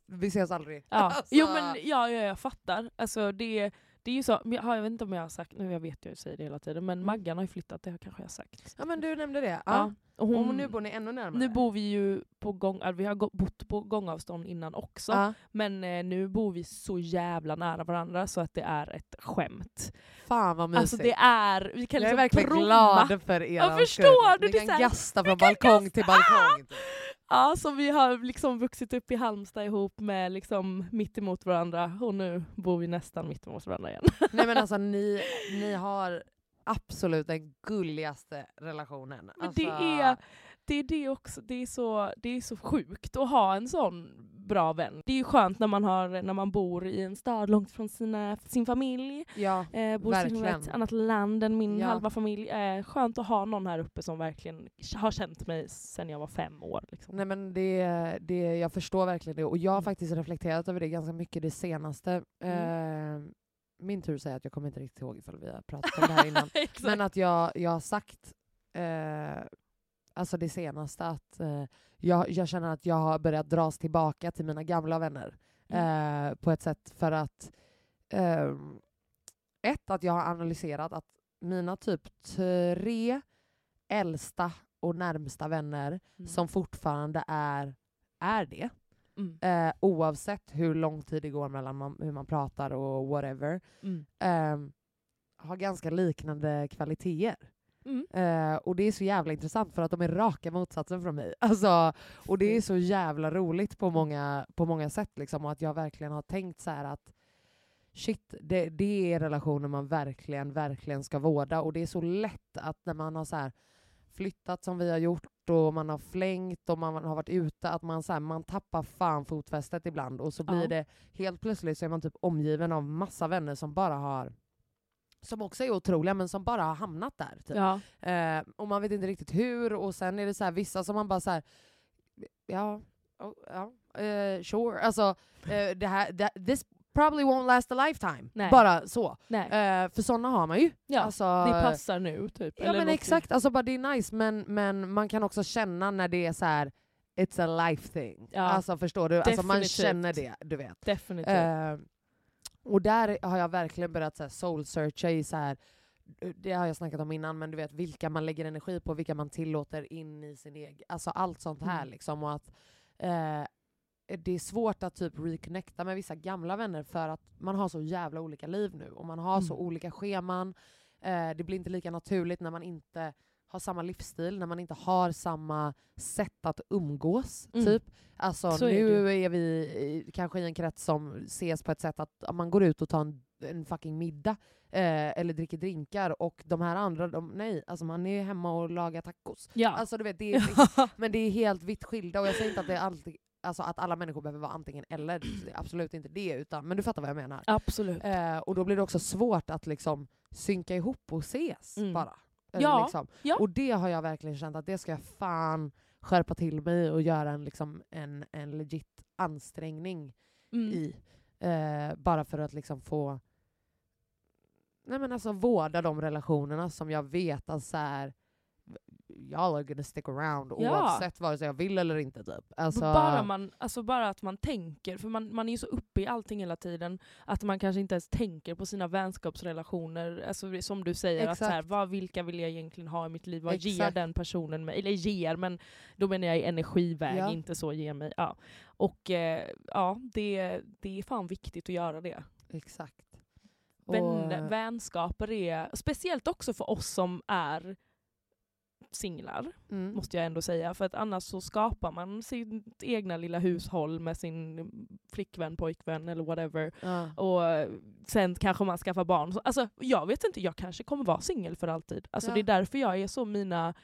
vi ses aldrig. Ja. <laughs> Alltså, Jo men ja, ja, jag fattar. Alltså, det, det är ju så, jag, har- vet inte om jag har sagt, nu jag vet jag säger det hela tiden, men Mm. Maggan har ju flyttat, det har kanske jag sagt. ja men du nämnde det. Ja. Ja. Och hon, Och nu bor ni ännu närmare. nu bor vi ju på gång, alltså, vi har bott på gångavstånd innan också, ja. men eh, nu bor vi så jävla nära varandra så att det är ett skämt. Fan vad mysigt. Alltså det är, vi kan jag är liksom verkligen promma. glad för er Jag förstår, Ni det är kan gasta från balkong till gasta. balkong. typ. <laughs> Ja, så vi har liksom vuxit upp i Halmstad ihop med liksom mitt emot varandra och nu bor vi nästan mitt emot varandra igen. Nej men <laughs> alltså ni, ni har absolut den gulligaste relationen. Men Alltså, det är det är det också, det är, så, det är så sjukt att ha en sån bra vän. Det är ju skönt när man, har, när man bor i en stad långt från sina, sin familj, Ja, eh, bor i ett annat land än min Ja. halva familj. Eh, skönt att ha någon här uppe som verkligen har känt mig sedan jag var fem år. Liksom. Nej men det, det, jag förstår verkligen det och jag har Mm. faktiskt reflekterat över det ganska mycket det senaste. Mm. Eh, min tur säger att jag kommer inte riktigt ihåg ifall vi har pratat om det här <laughs> innan. Men att jag, jag har sagt, eh, alltså det senaste, att eh, jag, jag känner att jag har börjat dras tillbaka till mina gamla vänner. Mm. Eh, på ett sätt för att, ehm, ett, att jag har analyserat att mina typ tre äldsta och närmsta vänner Mm. som fortfarande är, är det, Mm. eh, oavsett hur lång tid det går mellan man, hur man pratar och whatever, Mm. ehm, har ganska liknande kvaliteter. Mm. Eh, och det är så jävla intressant för att de är raka motsatsen från mig. <laughs> Alltså, och det är så jävla roligt på många, på många sätt. Liksom, och att jag verkligen har tänkt så att shit, det, det är relationer man verkligen, verkligen ska vårda. Och det är så lätt att när man har så här flyttat som vi har gjort och man har flängt och man har varit ute, att man, så här, man tappar fan fotfästet ibland och så blir Ja. det helt plötsligt så är man typ omgiven av massa vänner som bara har som också är otroliga men som bara har hamnat där. Typ. Ja. Eh, och man vet inte riktigt hur och sen är det så här, vissa som man bara så här, ja, oh, ja eh, sure. Alltså, eh, det här, det, this probably won't last a lifetime. Nej. Bara så. Nej. Eh, för sådana har man ju. Ja, alltså, det passar nu typ. Ja men exakt, alltså, bara, det är nice men, men man kan också känna när det är så här. It's a life thing. Ja. Alltså förstår du? Alltså, man känner det, du vet. Definitivt. Eh, och där har jag verkligen börjat så här, soul-searcha i så här, det har jag snackat om innan, men du vet vilka man lägger energi på, vilka man tillåter in i sin egen... Alltså allt sånt här Mm. liksom. Och att eh, det är svårt att typ reconnecta med vissa gamla vänner för att man har så jävla olika liv nu och man har så Mm. olika scheman. Eh, det blir inte lika naturligt när man inte har samma livsstil, när man inte har samma sätt att umgås. Mm. Typ. Alltså Så är nu är vi i, kanske i en krets som ses på ett sätt att man går ut och tar en, en fucking middag eh, eller dricker drinkar och de här andra, de, nej, alltså man är hemma och lagar tacos. ja. Alltså du vet, det är, <laughs> men det är helt vitt skilda och jag säger inte att, det är alltid, alltså, att alla människor behöver vara antingen eller, absolut inte det, utan, men du fattar vad jag menar. Absolut. Eh, och då blir det också svårt att liksom synka ihop och ses Mm. bara. Ja, liksom. ja. Och det har jag verkligen känt att det ska jag fan skärpa till mig och göra en, liksom, en, en legit ansträngning Mm. i. Eh, bara för att liksom få Nej men alltså vårda de relationerna som jag vet att så här, y'all are gonna stick around Ja. oavsett vare sig jag vill eller inte typ. Alltså, bara, man, alltså bara att man tänker, för man, man är ju så uppe i allting hela tiden att man kanske inte ens tänker på sina vänskapsrelationer. Alltså som du säger, att så här, vad, vilka vill jag egentligen ha i mitt liv? Vad ger Exakt. den personen mig? Eller ger, men då menar jag i energiväg, Ja. inte så ger mig. Ja. Och eh, ja, det, det är fan viktigt att göra det. Exakt. Vän, Och- Vänskaper är, speciellt också för oss som är singlar, mm. måste jag ändå säga. För att annars så skapar man sitt egna lilla hushåll med sin flickvän, pojkvän eller whatever. ja. Och sen kanske man skaffar barn. Så- Alltså, jag vet inte, jag kanske kommer vara singel för alltid. Alltså, Ja. Det är därför jag är så, mina,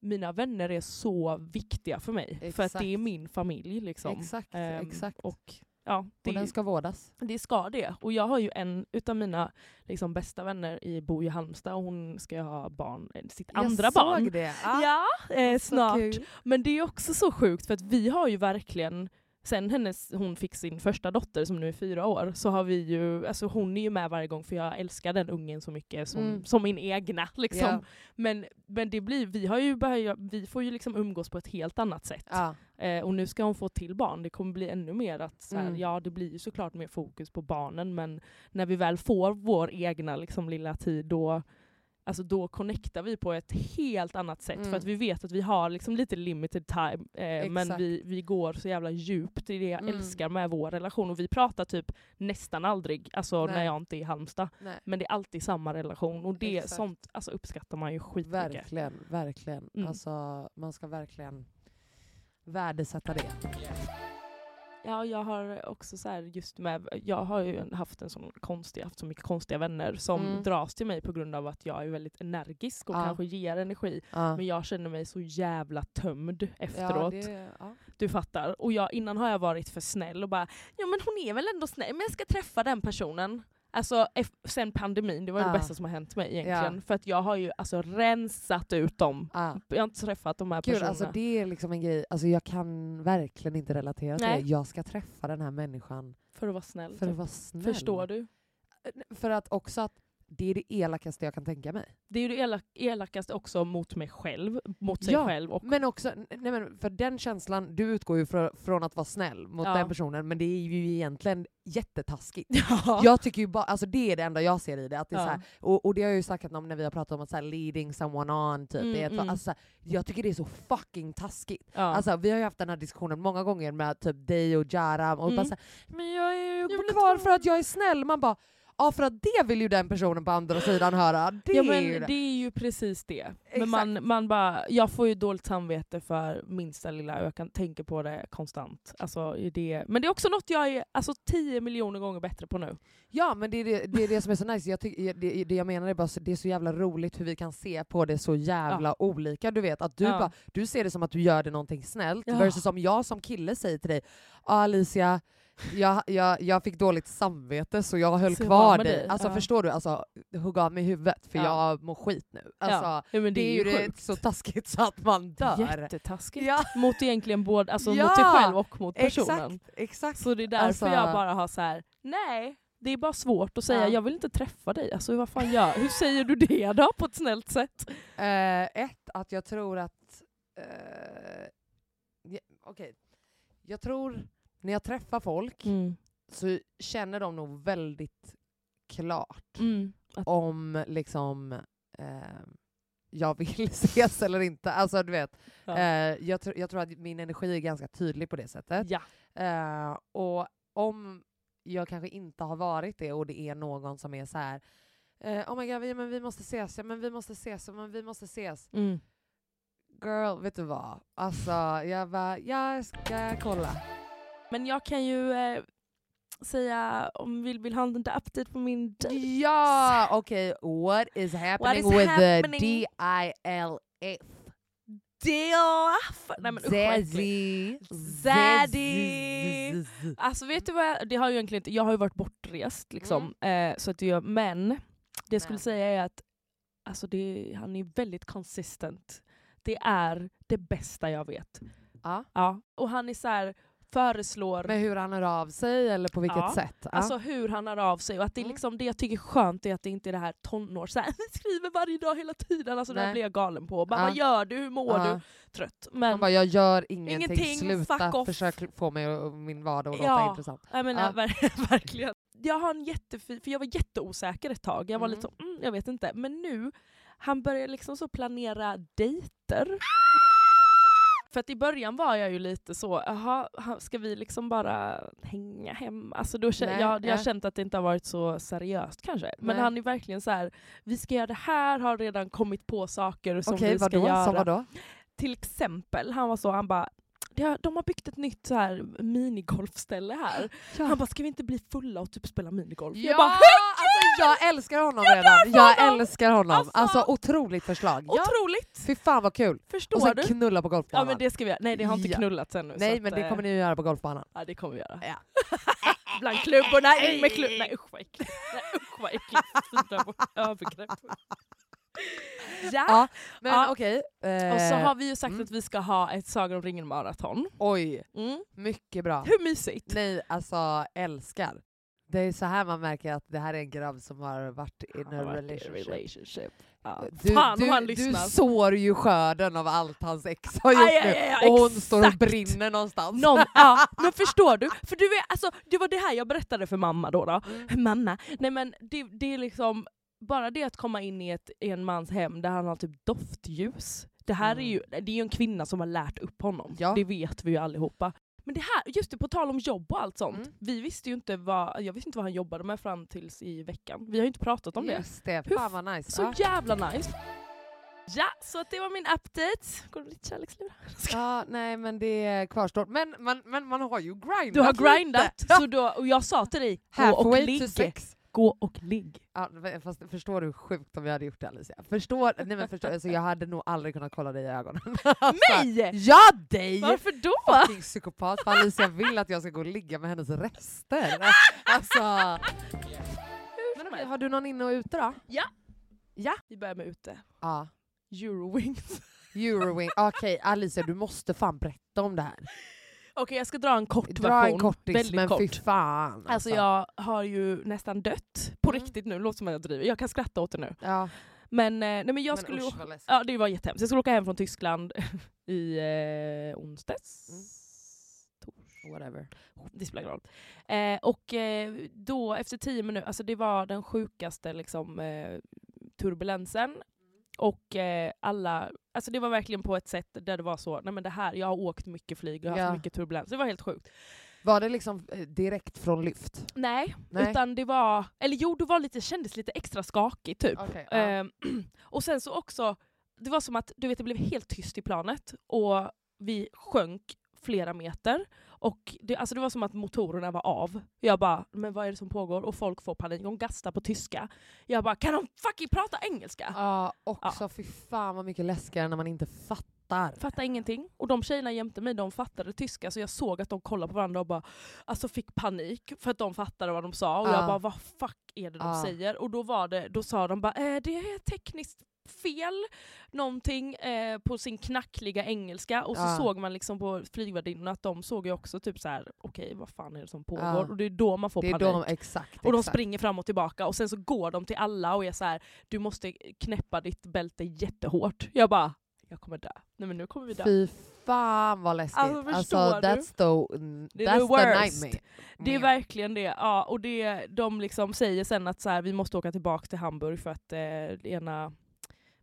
mina vänner är så viktiga för mig. För att Exakt. det är min familj. Liksom. Exakt, Ehm, exakt. Och ja, Och det, den ska vårdas. det ska det. Och jag har ju en utav mina liksom, bästa vänner i Bo i Halmstad och hon ska ju ha barn, eh, sitt andra jag barn. Såg det. Ah, Ja, eh, snart. kul. Men det är också så sjukt för att vi har ju verkligen Sen hennes, hon fick sin första dotter som nu är fyra år, så har vi ju, alltså hon är ju med varje gång för jag älskar den ungen så mycket som, Mm. som min egna. <laughs> Liksom. Ja. Men, men det blir, vi, har ju börjat, vi får ju liksom umgås på ett helt annat sätt. Ja. Eh, och nu ska hon få till barn, det kommer bli ännu mer att, så här, Mm. ja det blir ju såklart mer fokus på barnen men när vi väl får vår egna liksom, lilla tid då, alltså, då connectar vi på ett helt annat sätt Mm. för att vi vet att vi har liksom lite limited time eh, men vi, vi går så jävla djupt i det jag Mm. älskar med vår relation och vi pratar typ nästan aldrig alltså, när Nej. jag inte är i Halmstad. Nej. Men det är alltid samma relation och det, Exakt. sånt alltså, uppskattar man ju skitmycket. Verkligen, verkligen. Mm. Alltså, man ska verkligen värdesätta det. Ja, jag har också så här just med, jag har ju haft en sån konstig, haft så mycket konstiga vänner som Mm. dras till mig på grund av att jag är väldigt energisk och Ja. kanske ger energi. Ja. Men jag känner mig så jävla tömd ja, efteråt. det, ja. Du fattar. Och jag, innan har jag varit för snäll och bara ja men hon är väl ändå snäll, men jag ska träffa den personen. Alltså sen pandemin, det var Ja. det bästa som har hänt mig egentligen. Ja. För att jag har ju alltså rensat ut dem. Ja. Jag har inte träffat de här Gud, personerna. alltså det är liksom en grej, alltså jag kan verkligen inte relatera till Nej. det. Jag ska träffa den här människan för att vara snäll. för att typ. vara snäll. Förstår du? För att också att det är det elakaste jag kan tänka mig. Det är det elak elakaste också mot mig själv, mot sig Ja, själv. Och, Men också, nej men för den känslan, du utgår ju från, från att vara snäll mot Ja. den personen, men det är ju egentligen jättetaskigt. <laughs> ja. Jag tycker ju bara, alltså det är det enda jag ser i det. Att det är Ja. så här, och, och det har jag ju sagt om när vi har pratat om att så här, leading someone on, typ. Mm, det är ett, mm. alltså, här, jag tycker det är så fucking taskigt. ja. Alltså, vi har ju haft den här diskussionen många gånger med typ dig och Jaram, och Mm. bara så men jag är ju Jag kvar för att jag är snäll. Man bara, ja för att det vill ju den personen på andra sidan höra. Det ja, är men ju det. det är ju precis det. Men man, man bara, jag får ju dåligt samvete för minsta lilla och jag kan tänka på det konstant. Alltså, det. Men det är också något jag är alltså, tio miljoner gånger bättre på nu. Ja men det är det, det är det som är så nice, jag tycker, det, det jag menar är bara det är så jävla roligt hur vi kan se på det så jävla olika. Du vet att du, Ja. bara, du ser det som att du gör det någonting snällt, Ja. versus som jag som kille säger till dig ah, Alicia, jag, jag, jag fick dåligt samvete så jag höll Så kvar dig. dig. Alltså Ja. förstår du? Alltså, hugg av mig huvudet för Ja. jag mår skit nu. Alltså, ja. Men det, är ju det sjukt. så taskigt så att man dör. Jättetaskigt. Ja, Mot egentligen både, alltså mot sig själv och mot personen. exakt, exakt. Så det är därför Alltså- jag bara har så här: nej. Det är bara svårt att säga, Ja. jag vill inte träffa dig. Alltså, vad fan gör, hur säger du det då på ett snällt sätt? Eh, ett, att jag tror att... Eh, ja, Okej. Jag tror, när jag träffar folk Mm. så känner de nog väldigt klart Mm. Om liksom eh, jag vill <laughs> ses eller inte. Alltså du vet, ja. eh, jag, tr- jag tror att min energi är ganska tydlig på det sättet. ja. Eh, och om jag kanske inte har varit det och det är någon som är så här. Eh, oh my god, vi, men vi måste ses, ja, men vi måste ses, ja, men vi måste ses. Mm. Girl, vet du vad? Alltså, jag bara, jag ska kolla. Men jag kan ju eh, säga om vi vill ha en update på min dejt. Ja, okej. What is happening is with happening? the DILF? DILF! Nej men. Zaddy. Alltså vet du vad, jag, det har ju egentligen inte, jag har ju varit bortrest liksom. Eh, så att det, men det jag skulle säga är att alltså det, han är väldigt consistent. Det är det bästa jag vet. Ja. Ja. Och han är så här, föreslår Med hur han hör av sig eller på vilket Ja. sätt? Ja. Alltså hur han hör av sig och att det, är Mm. liksom, det jag tycker är skönt är att det inte är det här tonår, så här, <laughs> skriver varje dag hela tiden, alltså det Nej. här blir jag galen på. Bara, Ja. Vad gör du, hur mår du? Trött. Men, Man bara, jag gör ingenting, Ingenting, sluta, försök få mig och min vardag att låta Ja. intressant. jag menar, Ja. <laughs> ver- verkligen. Jag har en jättefin, för jag var jätteosäker ett tag, jag var Mm. lite så, mm, jag vet inte. Men nu, han börjar liksom så planera dejter. För att i början var jag ju lite så, jaha, ha- ska vi liksom bara hänga hemma? Alltså då, kä- Nej, jag, jag har ja. känt att det inte har varit så seriöst kanske. Men Nej. han är verkligen så här, vi ska göra det här, har redan kommit på saker som Okej, vi ska vadå? göra. Som vadå? Till exempel, han var så, han bara, "Det har- de har byggt ett nytt så här minigolfställe här. <laughs> Ja. Han bara, ska vi inte bli fulla och typ spela minigolf? Ja, Jag bara, alltså jag älskar honom Jag redan. Jag honom. älskar honom. Alltså- Alltså, otroligt förslag. Ja. Otroligt! Fy fan vad kul. Förstår Och sen du? knulla på Ja golfbanan. men det ska vi göra. Nej det har inte Ja. knullats ännu. Nej att, men det eh, kommer ni att göra på golfbanan. Ja det kommer vi göra. Ja. <laughs> Bland klubborna, in med klubb... Nej usch vad äckligt. Nej usch vad äckligt. Övergrepp. Ja. Ja, men Ja. okej. Och så eh, har vi ju sagt mm. att vi ska ha ett Sagan om ringen-maraton. Oj, Mm. mycket bra. Hur mysigt? Nej, alltså älskar. Det är så här man märker att det här är en grabb som har varit in a varit relationship. relationship. Ja. Du, Fan du, du sår ju skörden av allt hans ex har gjort Aj, aj, nu. aj, aj, och hon exakt. står och brinner någonstans. Någon, <laughs> ja, men förstår du? För du är, alltså, det var det här jag berättade för mamma då. då. Mm. Mamma, nej men det, det är liksom bara det att komma in i, ett, i en mans hem där han har typ doftljus. Det här är Mm. ju, det är ju en kvinna som har lärt upp honom. Ja. Det vet vi ju allihopa. Men det här, just det, på tal om jobb och allt sånt. Mm. Vi visste ju inte vad, jag visste inte vad han jobbade med fram tills i veckan. Vi har ju inte pratat om det. Just det, fan vad nice. Så ja. jävla nice. Ja, så att det var min update. Går det lite kärleksliv? ja, nej men det kvarstår. Men man, men man har ju grindat Du har lite. grindat, så då, och jag sa till dig, och Halfway to ligg. Gå och ligg. Ja, fast förstår du hur sjukt om jag hade gjort det Alicia? Förstår, nej men förstår, alltså, jag hade nog aldrig kunnat kolla dig i ögonen. <laughs> Alltså, Mig? Ja dig! Varför då? Fucking psykopat, för Alicia vill att jag ska gå och ligga med hennes rester. Alltså... Men okej, har du någon inne och ute då? Vi börjar med ute. Ja. Eurowings. Eurowing. Okej Alicia du måste fan berätta om det här. Okej jag ska dra en kort Dra version. en kortis Väldigt men kort. fy fan. Alltså jag har ju nästan dött. På Mm. riktigt nu, låter som att jag driver. Jag kan skratta åt det nu. Ja, Men, eh, nej, men jag men skulle usch, vad. Ja det var jättehemskt. Jag skulle åka hem från Tyskland <laughs> i eh, onsdags. Mm. Tors- Whatever. Det spelar ingen roll. Eh, och eh, då efter tio minuter, alltså det var den sjukaste liksom, eh, turbulensen. Och eh, alla, alltså det var verkligen på ett sätt där det var så, nej men det här, jag har åkt mycket flyg, jag har Ja. haft mycket turbulens. Det var helt sjukt. Var det liksom eh, direkt från lyft? Nej, Nej. utan det var, eller jo det var lite, kändes lite extra skakigt typ. Okej, ja. Ehm, <clears throat> och sen så också, det var som att du vet, det blev helt tyst i planet och vi sjönk flera meter. Och det, alltså det var som att motorerna var av. Jag bara, men vad är det som pågår? Och folk får panik, de gastar på tyska. Jag bara, kan de fucking prata engelska? Ja, också fy fan vad mycket läskigare när man inte fattar. Fattar ingenting. Och de tjejerna jämte mig, de fattade tyska så jag såg att de kollade på varandra och bara alltså fick panik för att de fattade vad de sa. Och Ja. jag bara, vad fuck är det de Ja. säger? Och då, var det, då sa de bara, eh, det är tekniskt fel någonting eh, på sin knackliga engelska och så Ja. såg man liksom på flygvärdinnorna att de såg ju också typ så här: okej vad fan är det som pågår? Ja. Och det är då man får Det är panik. de, exakt. Och de exakt. springer fram och tillbaka och sen så går de till alla och är så här: du måste knäppa ditt bälte jättehårt. Jag bara, jag kommer dö. Nej men nu kommer vi dö. Fy fan vad läskigt. Alltså, du? that's the, mm, Det that's the the worst. nightmare. Det är verkligen det. Ja, och det, de liksom säger sen att så här, vi måste åka tillbaka till Hamburg för att eh, ena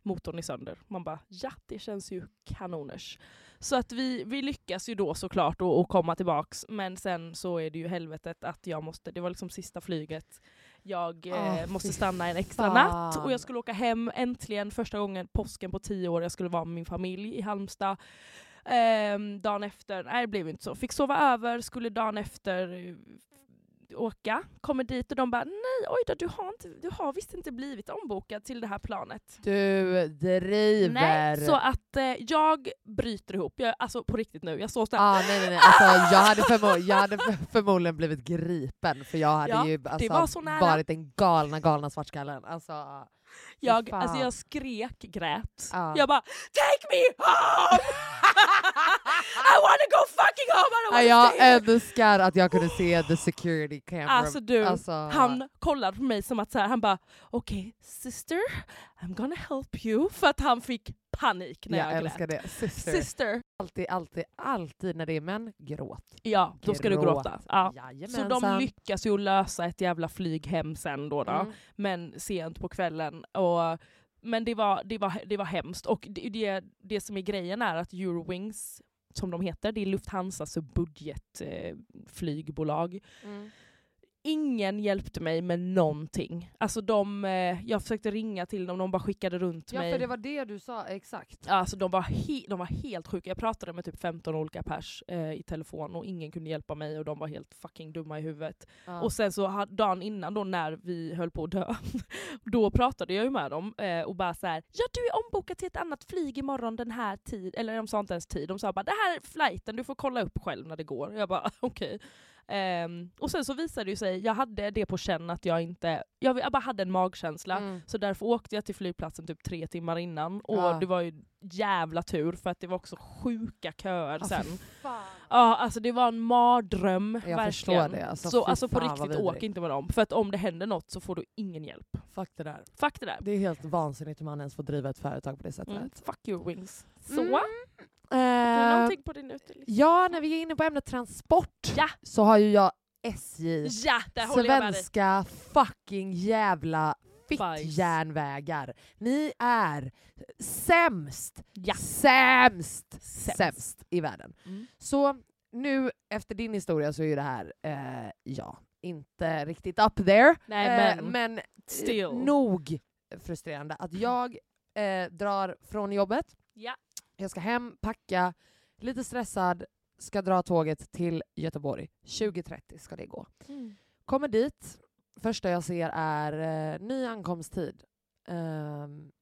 motorn är sönder. Man bara ja, det känns ju kanoners. Så att vi, vi lyckas ju då såklart att att komma tillbaks men sen så är det ju helvetet att jag måste, det var liksom sista flyget. Jag eh, Åh, måste stanna en extra fan. natt och jag skulle åka hem äntligen första gången påsken på tio år. Jag skulle vara med min familj i Halmstad. Ehm, dagen efter, nej det blev inte så. Fick sova över, skulle dagen efter eh, åka. Kommer dit och de bara nej oj då, du har, inte, du har visst inte blivit ombokad till det här planet. Du driver. Nej, så att eh, jag bryter ihop. Jag, alltså på riktigt nu, jag står såhär. Ah, nej, nej, nej. Alltså, jag, hade förmo- jag hade för- förmodligen blivit gripen för jag hade Ja, ju alltså, var varit den galna galna svartskallen. Alltså, jag, alltså jag skrek, grät. Ja. Jag bara Take me home! <laughs> I wanna go fucking home! I don't Ja, wanna jag älskar att jag kunde se the security camera. Alltså du, Alltså, han kollade på mig som att så här, han bara okej sister, I'm gonna help you. För att han fick panik när jag, jag älskar grät. det. Sister. Sister, Alltid, alltid, alltid när det är män, gråt. ja då ska du Gråt. gråta. Ja. Så de lyckas ju lösa ett jävla flyg hem sen då, då Mm. men sent på kvällen. Och, men det var, det, var, det var hemskt. Och det, det, det som är grejen är att Eurowings, som de heter, det är Lufthansas budgetflygbolag. Eh, Mm ingen hjälpte mig med någonting. Alltså de, eh, jag försökte ringa till dem, de bara skickade runt Ja mig. för det var det du sa, exakt. Alltså de var, he- de var helt sjuka. Jag pratade med typ 15 olika pers eh, i telefon och ingen kunde hjälpa mig och de var helt fucking dumma i huvudet. Ja. Och sen så dagen innan då när vi höll på att dö, <laughs> då pratade jag ju med dem eh, och bara så här: ja du är ombokad till ett annat flyg imorgon den här tid, eller de sa inte ens tid, de sa bara det här är flighten, du får kolla upp själv när det går. Jag bara <laughs> okej. Ehm, och sen så visade det sig, jag hade det på känn att jag inte, jag, jag bara hade en magkänsla. Mm. Så därför åkte jag till flygplatsen typ tre timmar innan. Och Ja. det var ju jävla tur för att det var också sjuka köer Ja, sen. Ja, alltså det var en mardröm. Jag verkligen. det, alltså, så alltså på riktigt, åk inte med dem. För att om det händer något så får du ingen hjälp. Fuck det där. Fuck det där. Det är helt vansinnigt hur man ens får driva ett företag på det sättet. Mm. Fuck your wings. Så, Mm. Eh, någonting på din utelista? ja, när vi är inne på ämnet transport Ja. så har ju jag SJ, Ja, där svenska fucking jävla fittjärnvägar. Ni är sämst, Ja. sämst, Sämst. sämst i världen. Mm. Så nu efter din historia så är ju det här, eh, ja, inte riktigt up there. Nej, eh, men men eh, still. nog frustrerande att jag eh, drar från jobbet, Ja. Jag ska hem, packa, lite stressad, ska dra tåget till Göteborg. 20.30 ska det gå. Mm. Kommer dit, första jag ser är eh, ny ankomsttid. Ehm,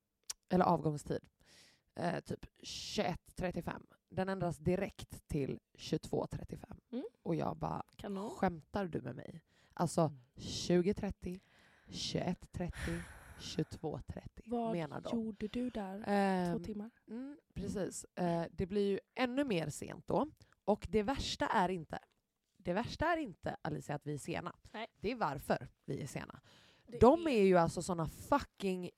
eller avgångstid. Eh, typ 21.35. Den ändras direkt till 22.35. Mm. Och jag bara, Kanon. skämtar du med mig? Alltså 20.30, 21.30, 22.30 Vad menar de. gjorde du där? Två Ehm, timmar? Mm, precis. Eh, det blir ju ännu mer sent då. Och det värsta är inte, det värsta är inte Alicia att vi är sena. Nej. Det är varför vi är sena. Det De är ju alltså såna fucking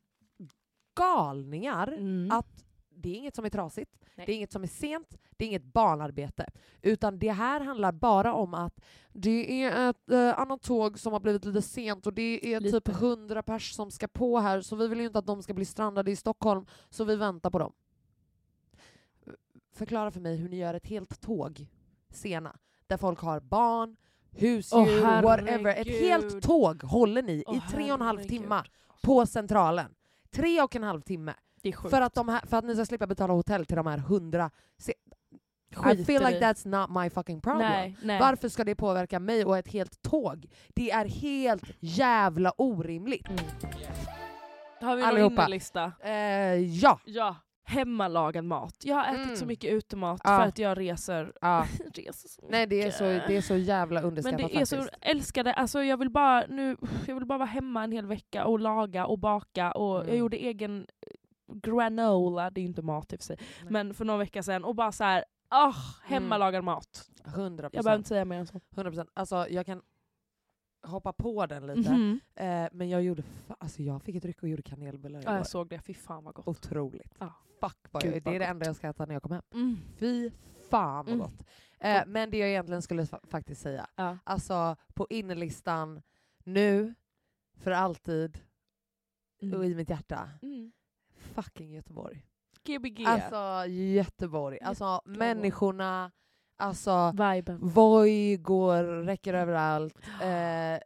galningar Mm. att det är inget som är trasigt, Nej. det är inget som är sent, det är inget barnarbete. Utan det här handlar bara om att det är ett eh, annat tåg som har blivit lite sent och det är Lite. typ 100 pers som ska på här så vi vill ju inte att de ska bli strandade i Stockholm så vi väntar på dem. Förklara för mig hur ni gör ett helt tåg sena där folk har barn, husdjur, Åh, whatever. Ett helt tåg håller ni Åh, i tre och en halv timmar på Centralen. Tre och en halv timme. Det är sjukt. För att, de här, för att ni ska slippa betala hotell till de här hundra. Se, I feel like that's not my fucking problem. Nej, nej. Varför ska det påverka mig och ett helt tåg? Det är helt jävla orimligt. Mm. Har vi någon innelista? Eh, ja. Ja. Hemmalagad mat. Jag har ätit Mm. så mycket utemat Ja. för att jag reser, ja. <laughs> reser så Nej det är, så, det är så jävla Men underskattat det är faktiskt. så, älskade, alltså jag vill bara nu, jag vill bara vara hemma en hel vecka och laga och baka och jag Mm. gjorde egen granola, det är ju inte mat i och för sig, Nej. men för några veckor sedan och bara så här, ah, hemmalagad mat. 100 Jag behöver inte säga mer än så. 100%. Alltså jag kan hoppa på den lite. Mhm. Eh, men jag gjorde, alltså jag fick ett ryck och gjorde kanelbullar Ja, jag såg det, fy fan vad gott. Otroligt. Ja. Fuck vad Gud, jag, det är det enda jag ska äta när jag kommer hem. Mm. Fy fan vad Mm. gott. Eh, men det jag egentligen skulle fa- faktiskt säga, Ja. alltså på innerlistan nu, för alltid och i mitt hjärta, Mm. Fucking Göteborg. Gbg, Alltså Göteborg, alltså människorna, alltså viben. Voi går, räcker överallt. <gasps> Eh,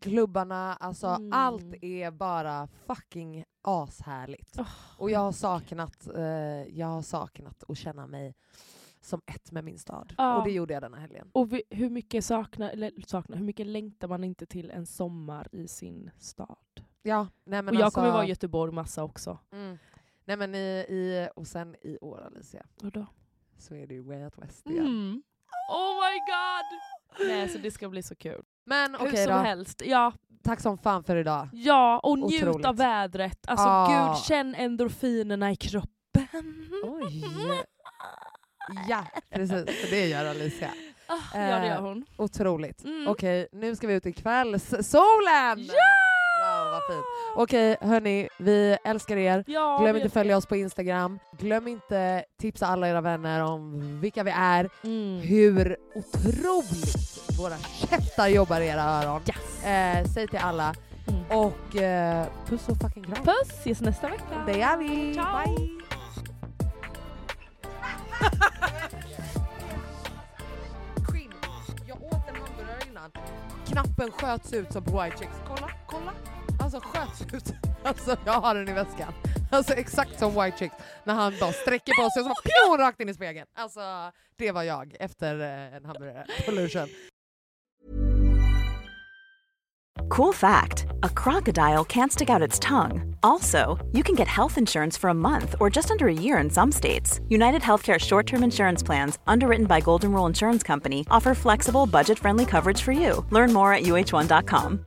klubbarna, alltså Mm. allt är bara fucking ashärligt. Åh, Och jag har saknat, eh, jag har saknat att känna mig som ett med min stad. Ja. Och det gjorde jag denna helgen. Och vi, hur mycket saknar, eller saknar, hur mycket längtar man inte till en sommar i sin stad? Ja, nej men och jag alltså, kommer vara i Göteborg massa också. mm, Nej men i, i, och sen i år Alicia, Och då? så är det ju Way Out West igen. Mm. Oh my god! Nej, så det ska bli så kul. Men Hur okej som då, helst. Ja, tack som fan för idag. ja, och njut Otroligt. av vädret. Alltså Ah. gud, känn endorfinerna i kroppen. Oj! <laughs> Ja, precis. Det gör Alicia. Ah, ja, det gör Eh, hon. Otroligt. Mm. Okej, nu ska vi ut i kvällssolen! Ja! Vad fint. Okej, hörni, vi älskar er. Ja, Glöm inte följa oss på Instagram. Glöm inte tipsa alla era vänner om vilka vi är, Mm. hur otroligt våra käftar jobbar i era öron. Yes. Eh, säg till alla. Mm. Och eh, puss och fucking kram. Puss, ses nästa vecka. Det gör vi. Ciao. Bye. Knappen sköts ut som på White Chicks. Kolla! Alltså sköts ut. <laughs> Alltså jag har den i väskan. Alltså exakt som White Chicks när han bara sträcker på sig och så pjong, rakt in i spegeln. Alltså det var jag efter eh, en hamburgare på lunchen. Cool fact a crocodile can't stick out its tongue. Also, you can get health insurance for a month or just under a year in some states. United Healthcare short term insurance plans, underwritten by Golden Rule Insurance Company, offer flexible, budget friendly coverage for you. Learn more at uh1.com.